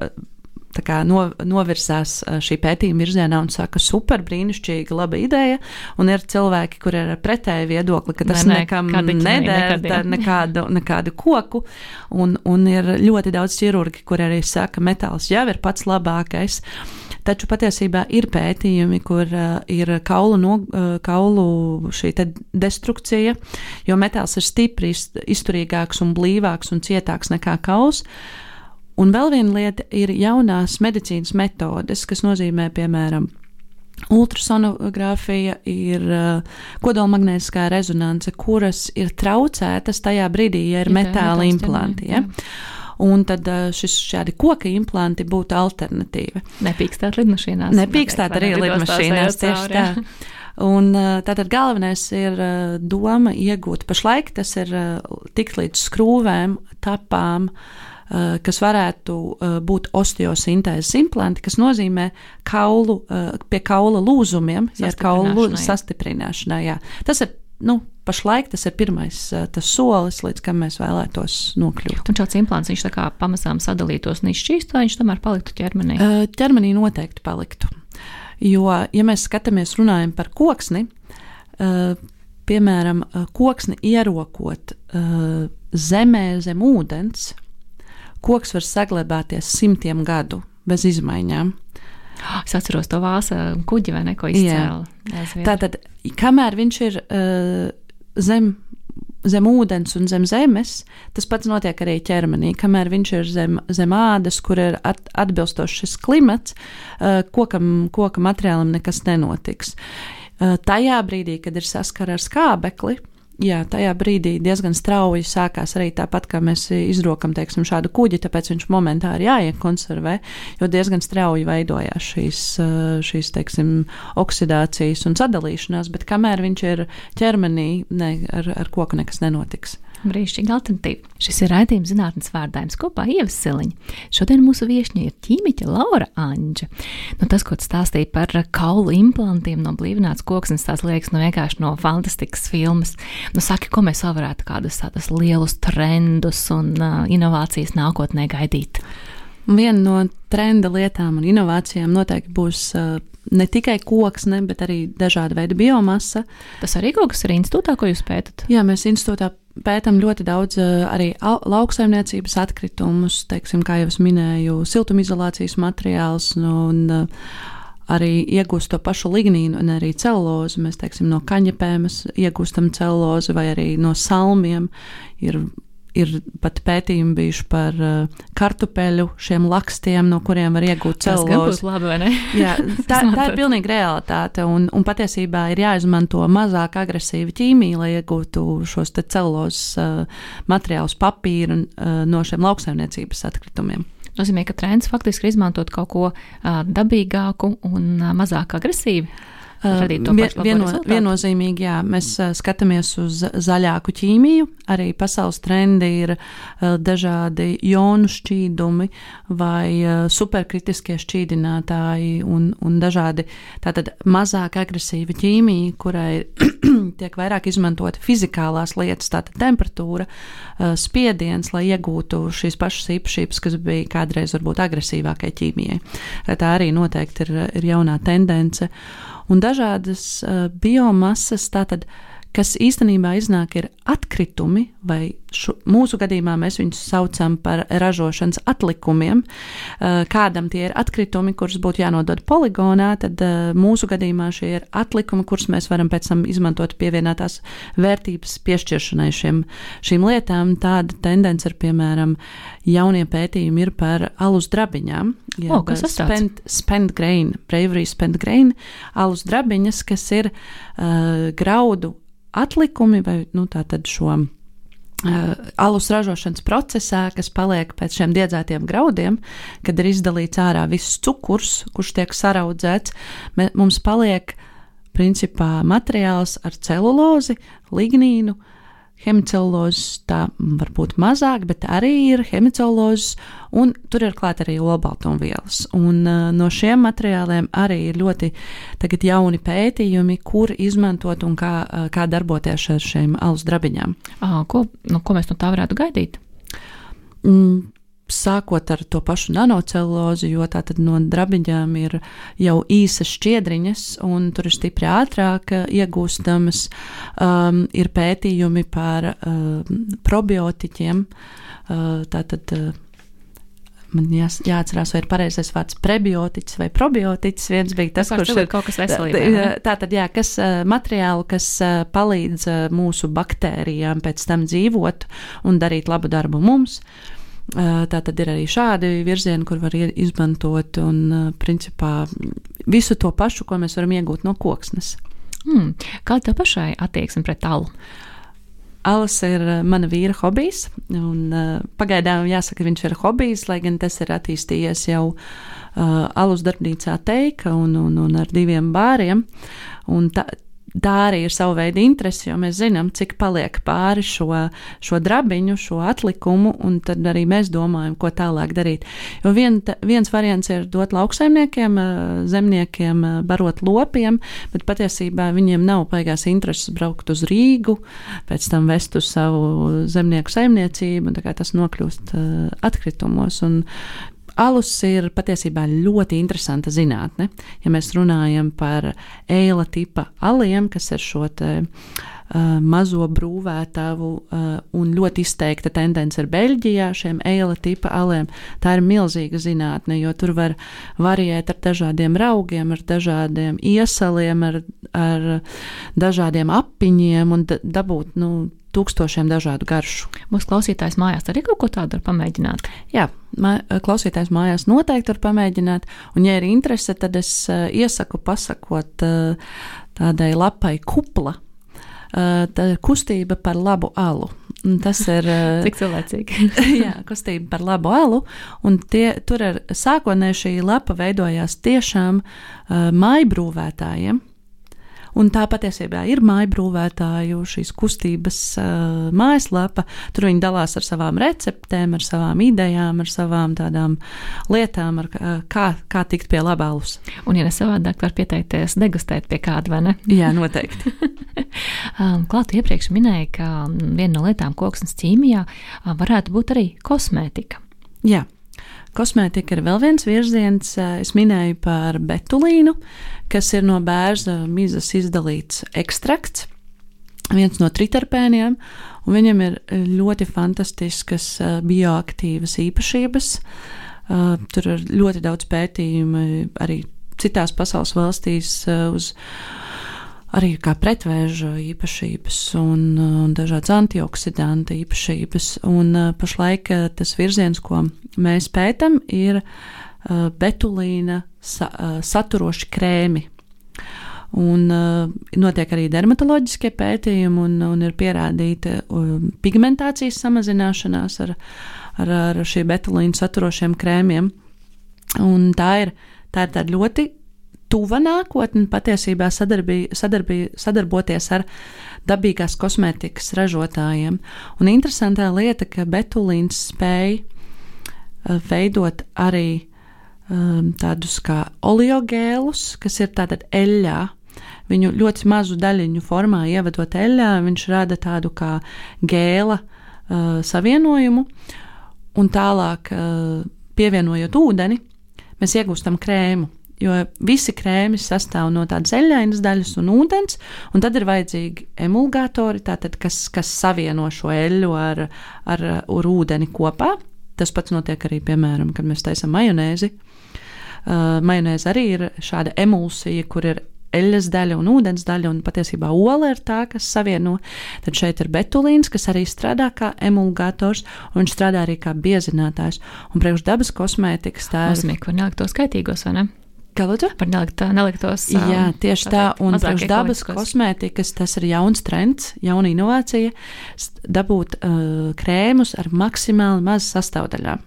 kā, no, novirzās uh, šī pētījuma virzienā un saka, super, brīnišķīgi, laba ideja. Un ir cilvēki, kuriem ir pretēji viedokli, ka tas ne, nekam neder nekādu, nekādu koku. Un, un ir ļoti daudz ķirurgi, kur arī saka, metāls jau ir pats labākais. Taču patiesībā ir pētījumi, kur uh, ir kaulu, no, uh, kaulu destrukcija, jo metāls ir stipri izturīgāks un blīvāks un cietāks nekā kauls. un vēl viena lieta ir jaunās medicīnas metodes, kas nozīmē, piemēram, Ultrasonogrāfija ir uh, kodolmagnētiskā rezonance, kuras ir traucētas tajā brīdī, ja ir metāla implanti. Ja? Un tad uh, šis šādi koka implanti būtu alternatīva.
Nepīkstāt lidmašīnās.
Nepīkstāt arī lidmašīnās, tieši tā. Un, uh, tātad galvenais ir uh, doma iegūt. Pašlaik tas ir tikt līdz skrūvēm, tapām, Eh, kas varētu eh, būt osteosintēzes implanti, kas nozīmē kaulu, eh, pie kaula lūzumiem, ja kaulu sastiprināšanai. Jā. Tas ir nu, pašlaik tas ir pirmais tas solis, līdz kam mēs vēlētos nokļūt.
Un šāds implants viņš tā kā pamazām sadalītos un izšķīst, vai viņš tomēr paliktu ķermenī?
Ķermenī noteikti paliktu. Jo, ja mēs skatāmies, runājam par koksni, piemēram, koksni ierokot zemē zem ūdens, koks var saglabāties simtiem gadu bez izmaiņām.
Es atceros to vāsu kuģi vai neko izcēlu.
Tātad, kamēr viņš ir uh, zem, zem ūdens un zem zemes, tas pats notiek arī ķermenī. Kamēr viņš ir zem, zem ādas, kur ir at, atbilstošs šis klimats, kokam, koka materiālam nekas nenotiks. Tajā brīdī, kad ir saskara ar skābekli, Jā, tajā brīdī diezgan strauji sākās arī tāpat, kā mēs izrokam teiksim, šādu kuģi, tāpēc viņš momentā ir jāiekonservē, jo diezgan strauji veidojās šīs, šīs teiksim, oksidācijas un sadalīšanās, bet kamēr viņš ir ķermenī, ne, ar, ar koku nekas nenotiks.
Brīnišķīga alternatīva. Šis ir raidījums zinātnes vārdājums kopā Ievas Siliņa. Šodien mūsu viešņa ir ķīmiķa Laura Anģa. Nu, tas, ko tu stāstīji par kaulu implantiem no blīvināts koksnes, tās liekas nu, vienkārši no fantastiskas filmas. Nu, saki, ko mēs vēl varētu kādus tādus lielus trendus un uh, inovācijas nākotnē gaidīt?
Viena no trenda lietām un inovācijām noteikti būs uh, ne tikai koksne, bet arī dažāda veida biomasa.
Tas arī kaut kas ir institūtā, ko jūs pētat?
Jā, mēs institūtā pētām ļoti daudz uh, arī lauksaimniecības atkritumus, teiksim, kā jau es minēju, siltumizolācijas materiālus un uh, arī iegūst to pašu lignīnu un arī celulozi. Mēs teiksim, no kaņepēm iegūstam celulozi vai arī no salmiem. Ir ir pat pētījumi bijuši par uh, kartupeļu, šiem lakstiem, no kuriem var iegūt celulozi.
Labi,
Jā, tā, tā ir pilnīgi realitāte, un, un patiesībā ir jāizmanto mazāk agresīva ķīmija, lai iegūtu šos celulozes uh, materiālus, papīru uh, no šiem lauksaimniecības atkritumiem
nozīmē, ka trends faktiski ir izmantot kaut ko uh, dabīgāku un uh, mazāk agresīvu.
Vieno, viennozīmīgi, jā, mēs skatāmies uz zaļāku ķīmiju. Arī pasaules trendi ir dažādi jonu šķīdumi vai superkritiskie šķīdinātāji un, un dažādi tātad mazāk agresīva ķīmija, kurai tiek vairāk izmantot fizikālās lietas, tātad temperatūra, spiediens, lai iegūtu šīs pašas īpašības, kas bija kādreiz varbūt agresīvākai ķīmijai. Tā arī noteikti ir, ir jaunā tendence. Uh, un dažādas uh, biomasas, tātad, kas īstenībā iznāk ir atkritumi, vai šu, mūsu gadījumā mēs viņus saucam par ražošanas atlikumiem. Uh, kādam tie ir atkritumi, kurus būtu jānodod poligonā, tad uh, mūsu gadījumā šie ir atlikumi, kurus mēs varam pēc tam izmantot pievienotās vērtības piešķiršanai šiem, šīm lietām. Tāda tendence ir, piemēram, jaunie pētījumi ir par alus drabiņām.
Jā, o, kas tas ir?
Spend, spend grain, bravery spend grain, alus drabiņas, kas ir uh, graudu atlikumi vai nu, šo. Uh, alus ražošanas procesā, kas paliek pēc šiem diedzētiem graudiem, kad ir izdalīts ārā viss cukurs, kurš tiek saraudzēts, mums paliek principā materiāls ar celulozi, lignīnu, uh, Hemicelulozes tā varbūt mazāk, bet arī ir hemicelulozes, un tur ir klāt arī olbaltumvielas. Un uh, no šiem materiāliem arī ir ļoti jauni pētījumi, kur izmantot un kā, uh, kā darboties ar šiem alus drabiņām.
À, ko, nu, ko mēs no tā varētu gaidīt?
Mm, sākot ar to pašu nanocelulozi, jo tā tad no drabiņām ir jau īsas šķiedriņas, un tur ir stipri ātrāk iegūstamas. Um, ir pētījumi par um, probiotiķiem. Uh, tātad, uh, man jā, jāatcerās, vai ir pareizais vārds prebiotiķis vai probiotiķis. Viens bija tas,
kurš ir kaut kas veselīgā.
Tā tad, jā, kas materiāli, kas palīdz mūsu baktērijām pēc tam dzīvot un darīt labu darbu mums. Tā tad ir arī šādi virzieni, kur var izmantot un principā visu to pašu, ko mēs varam iegūt no koksnes.
Hmm. Kāda pašai attieksme pret alu?
Alas ir mana vīra hobijs, un pagaidām jāsaka, viņš ir hobijs, lai gan tas ir attīstījies jau uh, alus darbnīcā teika un, un, un ar diviem bāriem. Un tā, tā arī ir sava veida interese, jo mēs zinām, cik paliek pāri šo, šo drabiņu, šo atlikumu, un tad arī mēs domājam, ko tālāk darīt. Jo vien, viens variants ir dot lauksaimniekiem, zemniekiem, barot lopiem, bet patiesībā viņiem nav baigās intereses braukt uz Rīgu, pēc tam vest uz savu zemnieku saimniecību, un tas nokļūst atkritumos. Un Alus ir patiesībā ļoti interesanta zinātne. Ja mēs runājam par ēla tipa aliem, kas ir šo te, uh, mazo brūvētavu, uh, un ļoti izteikta tendence ir Beļģijā šiem ēla tipa aliem, tā ir milzīga zinātne, jo tur var variēt ar dažādiem raugiem, ar dažādiem iesaliem, ar, ar dažādiem apiņiem un dabūt, nu, tūkstošiem dažādu garšu.
Mūsu klausītājs mājās arī kaut ko tādu var pamēģināt.
Jā, mā, klausītājs mājās noteikti var pamēģināt, un, ja ir interese, tad es uh, iesaku pasakot uh, tādai lapai kupla. Uh, tā ir kustība par labu alu. Tas ir.
Cik cilvēcīgi.
jā, kustība par labu alu. Tie, tur ir sākotnēji šī lapa veidojās tiešām uh, maibrūvētājiem. Un tā patiesībā ir mājbrūvētāju šīs kustības uh, mājaslapa. Tur viņi dalās ar savām receptēm, ar savām idejām, ar savām tādām lietām, ar, uh, kā, kā tikt pie labālus.
Un, ja ne savādāk, var pieteikties degustēt pie kāda, vai ne?
Jā, noteikti.
um, Klāt iepriekš minēja, ka viena no lietām koksnes ķīmijā varētu būt arī kosmētika.
Jā. Kosmētika ir vēl viens virziens. Es minēju par betulīnu, kas ir no bērna mizas izdalīts ekstrakts, viens no triterpēniem, un viņam ir ļoti fantastiskas bioaktīvas īpašības. Tur ir ļoti daudz pētījumu arī citās pasaules valstīs uz arī kā pretvēža īpašības un, un dažādas antioksidantu īpašības. Un uh, pašlaik uh, tas virziens, ko mēs pētām, ir uh, betulīna sa, saturoši krēmi. Un, uh, notiek arī dermatoloģiskie pētījumi, un, un ir pierādīta uh, pigmentācijas samazināšanās ar, ar, ar šiem betulīnu saturošiem krēmiem. Un tā ir, tā ir ļoti tuva nākotne patiesībā sadarbī, sadarbī, sadarboties ar dabīgās kosmētikas ražotājiem. Un interesantā lieta, ka betulīns spēj uh, veidot arī um, tādus kā oleogēlus, kas ir tātad eļļā. Viņu ļoti mazu daļiņu formā ievedot eļļā, viņš rada tādu kā gēla uh, savienojumu, un tālāk uh, pievienojot ūdeni, mēs iegūstam krēmu jo visi krēmi sastāv no tādas eļļainas daļas un ūdens, un tad ir vajadzīgi emulgatori, tātad, kas, kas savieno šo eļļu ar, ar, ar ūdeni kopā. Tas pats notiek arī, piemēram, kad mēs taisām majonēzi. Uh, majonēze arī ir šāda emulsija, kur ir eļļas daļa un ūdens daļa, un patiesībā ola ir tā, kas savieno. Tad šeit ir betulīns, kas arī strādā kā emulgators, un viņš strādā arī kā biezinātājs. Un priekš dabas kosmētikas tā
ir. Tas ir nelikt to skaitīgos, vai ne?
Kā lūdzu?
Par nelikt, neliktos.
Jā, tieši tā. Un priekš dabas kosmētikas tas ir jauns trends, jauna inovācija - dabūt uh, krēmus ar maksimāli maz sastāvdaļām.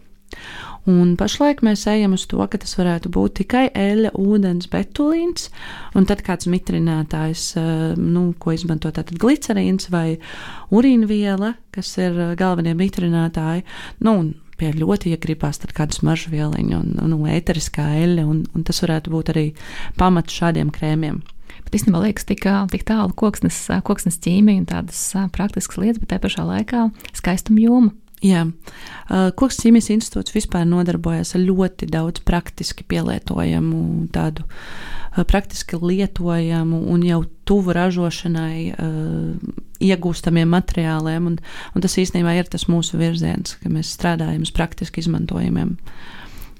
Un pašlaik mēs ejam uz to, ka tas varētu būt tikai eļļa, ūdens, betulīns, un tad kāds mitrinātājs, nu, ko izmanto tātad glicerīns vai urīnviela, kas ir galvenie mitrinātāji. Nu, pie ļoti iegribās kādu smaržu vieliņu un, un, un ēteriskā eļļa, un, un tas varētu būt arī pamats šādiem krēmiem.
Bet īstenībā liekas, tik, tik tālu koksnes, koksnes ķīmija un tādas praktiskas lietas, bet te pašā laikā skaistuma joma.
Jā, Koks ķīmijas institūts vispār nodarbojas ar ļoti daudz praktiski pielietojamu, tādu praktiski lietojamu un jau tuvu ražošanai iegūstamiem materiāliem. Un, un tas īstenībā ir tas mūsu virziens, ka mēs strādājam uz praktiski izmantojamiem.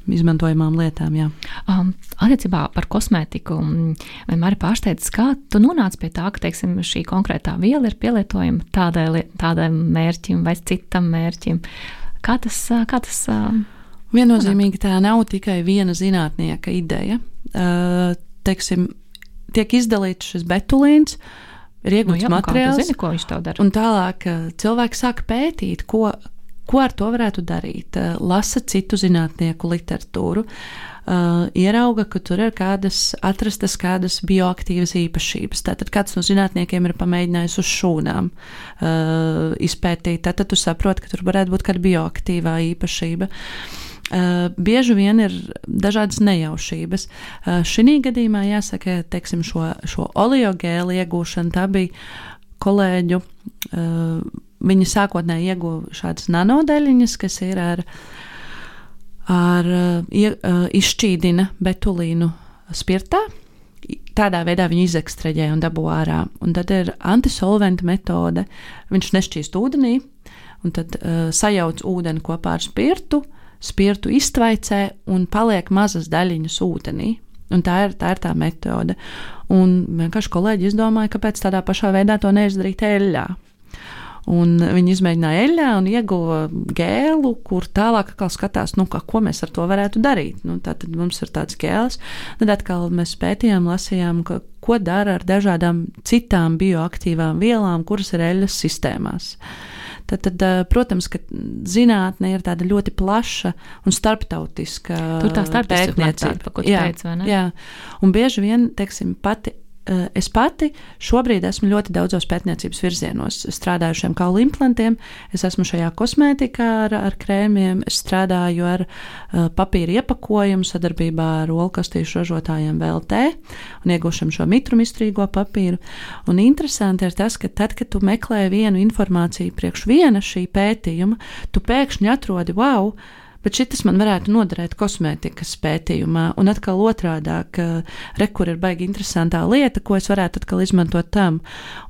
Izmantojamām lietām.
Um, attiecībā par kosmētiku vienmēr ir pārsteigts, kā tu nonāci pie tā, ka teiksim, šī konkrētā viela ir pielietojama tādai, tādai mērķim vai citam mērķim. Kā tas? Kā tas
Viennozīmīgi tā nav tikai viena zinātnieka ideja. Teiksim, tiek izdalīts šis betulīns, ir iegūts nu, jā, materiāls.
Zini, ko viņš tev dara?
Un tālāk cilvēki sāk pētīt, ko, ko ar to varētu darīt. Lasa citu zinātnieku literatūru. Uh, ierauga, ka tur ir kādas atrastas kādas bioaktīvas īpašības. Tātad kāds no zinātniekiem ir pamēģinājis uz šūnām uh, izpētīt, tad tu saproti, ka tur varētu būt kāda bioaktīvā īpašība. Uh, bieži vien ir dažādas nejaušības. Uh, Šī gadījumā jāsaka, teiksim, šo, šo oleogēlu iegūšana tā bija kolēģu. Uh, viņi sākotnēji ieguva šādas nanodeļiņas, kas ir ar, ar izšķīdina betulīnu spirtā. Tādā veidā viņi izekstrēģēja un dabūja ārā. Un tad ir antisolventa metode. Viņš nešķīst ūdenī, un tad uh, sajauc ūdeni kopā ar spirtu, uh, spirtu iztvaicē un paliek mazas daļiņas ūdenī. Un tā ir, tā ir tā metode. Un vienkārši kolēģi izdomāja, kāpēc tādā pašā veidā to neizdarīt eļļā. Un viņi izmēģināja eļļā un ieguva gēlu, kur tālāk skatās, nu, kā, ko mēs ar to varētu darīt. Nu, tad mums ir tāds gēls. Tad atkal mēs pētījām, lasījām, ka, ko dara ar dažādām citām bioaktīvām vielām, kuras ir eļļas sistēmās. Uh, Tad, tad, protams, ka zinātne ir tāda ļoti plaša un starptautiska.
Tur tā starptautiskā pētniecība,
jā, teicu, jā, un bieži vien, teiksim, pati Eh, es pati šobrīd esmu ļoti daudzos pētniecības virzienos, strādājušiem kaulu implantiem. Es esmu šajā kosmētikā ar, ar krēmiem, es strādāju ar uh, papīra iepakojumu sadarbībā ar olkastīšu ražotājiem VLT un iegūšam šo mitrumistrīgo papīru. Un interesanti ir tas, ka tad, kad tu meklē vienu informāciju priekš viena šī pētījuma, tu pēkšņi atrodi wow! Bet šis man varētu noderēt kosmētikas pētījumā. Un atkal otrādi, ka rekur ir baigi interesantā lieta, ko es varētu atkal izmantot tam.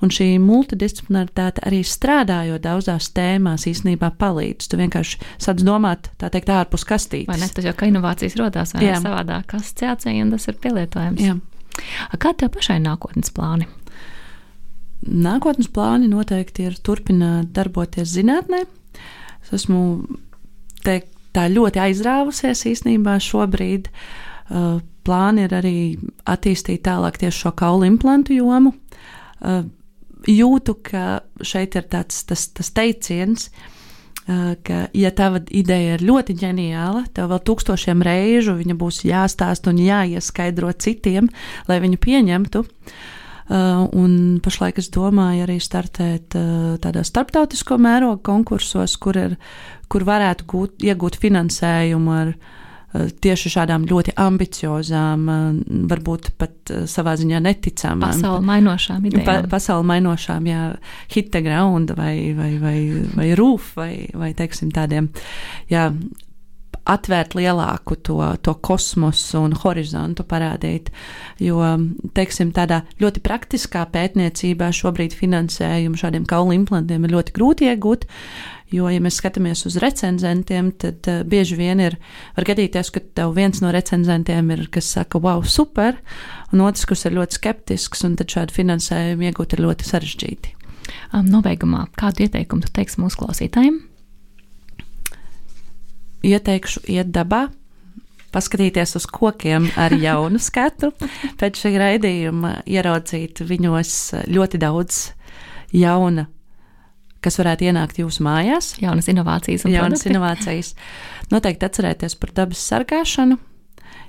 Un šī multidisciplinaritāte arī strādājot daudzās tēmās īstenībā palīdz. Tu vienkārši sāc domāt, tā teikt, ārpus kastītes.
Vai ne? Tas jau kā inovācijas rodās, vai ne savādāk asociācija, un tas ir pielietojams.
Jā.
Kādi tev pašai nākotnes plāni?
Nākotnes plāni noteikti ir turpināt darboties zinātnē. Es esmu teikt, tā ļoti aizrāvusies īstenībā šobrīd. Uh, plāni ir arī attīstīt tālāk tieši šo kaulu implantu jomu. Uh, jūtu, ka šeit ir tāds tas, tas teiciens, uh, ka, ja tava ideja ir ļoti ģeniāla, tev vēl tūkstošiem reižu viņa būs jāstāsta un jāieskaidro citiem, lai viņu pieņemtu. Uh, un pašlaik es domāju arī startēt uh, tādā starptautisko mērogu konkursos, kur ir kur varētu gūt, iegūt finansējumu ar eh, tieši šādām ļoti ambiciozām, eh, varbūt pat eh, savā ziņā neticamām.
Pasauli mainošām idejām. Pa,
pasauli mainošām, jā, hitteground vai, vai, vai, vai rūf vai, vai, teiksim, tādiem, jā, atvērt lielāku to, to kosmosu un horizontu parādīt. Jo, teiksim, tādā ļoti praktiskā pētniecībā šobrīd finansējumu šādiem kaulu implantiem ir ļoti grūti iegūt. Jo, ja mēs skatāmies uz recenzentiem, tad uh, bieži vien ir gadīties, ka tev viens no recenzentiem ir, kas saka, wow, super, un otrs, kurš ir ļoti skeptisks, un tad šādu finansējumu iegūt ir ļoti sarežģīti.
Um, nobeigumā, kādu ieteikumu tu teiksi mūsu klausītājiem?
Ieteikšu iet dabā, paskatīties uz kokiem ar jaunu skatu, pēc šī raidījuma ieraudzīt viņos ļoti daudz jauna kas varētu ienākt jūsu mājās.
Jaunas inovācijas un
jaunas produkti. inovācijas. Noteikti atcerēties par dabas sargāšanu,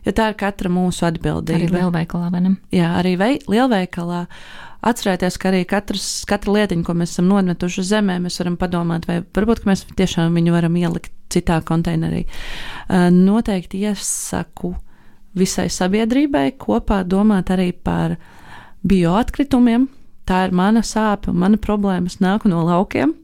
jo tā ir katra mūsu atbildība.
Arī lielveikalā, vai ne?
Jā, arī vei, lielveikalā. Atcerēties, ka arī katrs, katra lietiņa, ko mēs esam nometuši uz zemē, mēs varam padomāt, vai varbūt mēs tiešām viņu varam ielikt citā konteinerī. Noteikti iesaku visai sabiedrībai kopā domāt arī par bioatkritumiem, tā ir mana sāpe mana problēma. Es nāku no laukiem,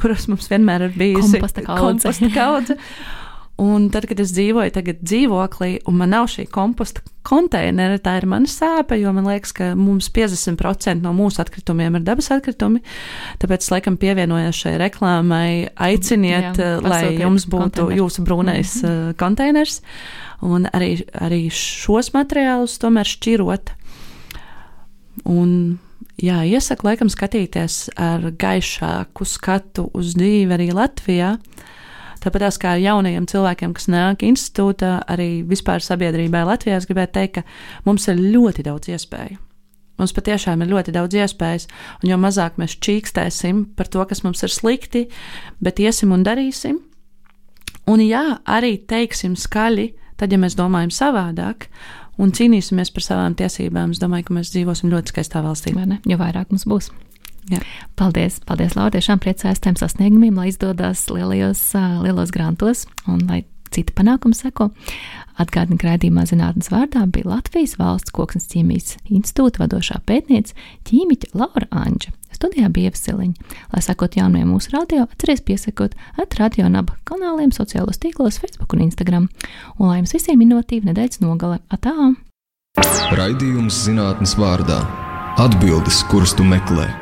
kuros mums vienmēr ir bijusi
komposta kaudze.
Komposta kaudze. Un tad, kad es dzīvoju tagad dzīvoklī, un man nav šī komposta konteinera, tā ir mana sāpe, jo man liekas, ka mums 50% no mūsu atkritumiem ir dabas atkritumi. Tāpēc, laikam, pievienojos šai reklāmai, aiciniet, Jā, lai jums būtu konteineru. jūsu brūnais mm -hmm. konteiners, un arī, arī šos materiālus tomēr šķirot. Un jā, iesaku laikam skatīties ar gaišāku skatu uz dzīvi arī Latvijā. Tāpat kā jaunajiem cilvēkiem, kas nāk institūtā, arī vispār sabiedrībai Latvijā, es gribētu teikt, ka mums ir ļoti daudz iespēju. Mums patiešām ir ļoti daudz iespējas, un jo mazāk mēs čīkstēsim par to, kas mums ir slikti, bet iesim un darīsim. Un jā, arī teiksim skaļi, tad, ja mēs domājam savādāk, un cīnīsimies par savām tiesībām, es domāju, ka mēs dzīvosim ļoti skaistā valstī.
Jo vairāk mums būs.
Jā.
Paldies, paldies, Laura. Tiešām priecājos tiem sasniegumiem, lai izdodas lielajos, lielos grantos un lai citi panākumi seko. Atgādini, ka raidījumā zinātnes vārdā bija Latvijas valsts koksnes ķīmijas institūta vadošā pētniece ķīmiķa Laura Anģa. Studijā bija Ievsiliņa. Lai sakot jaunajiem mūsu radio, atcerieties piesakot at radio naba kanāliem, sociālos tīklos, Facebook un Instagram. Un lai jums visiem inovatīva nedēļas nogale. Atā!
Raidījums zinātnes vārdā - atbildes, kuras tu meklē.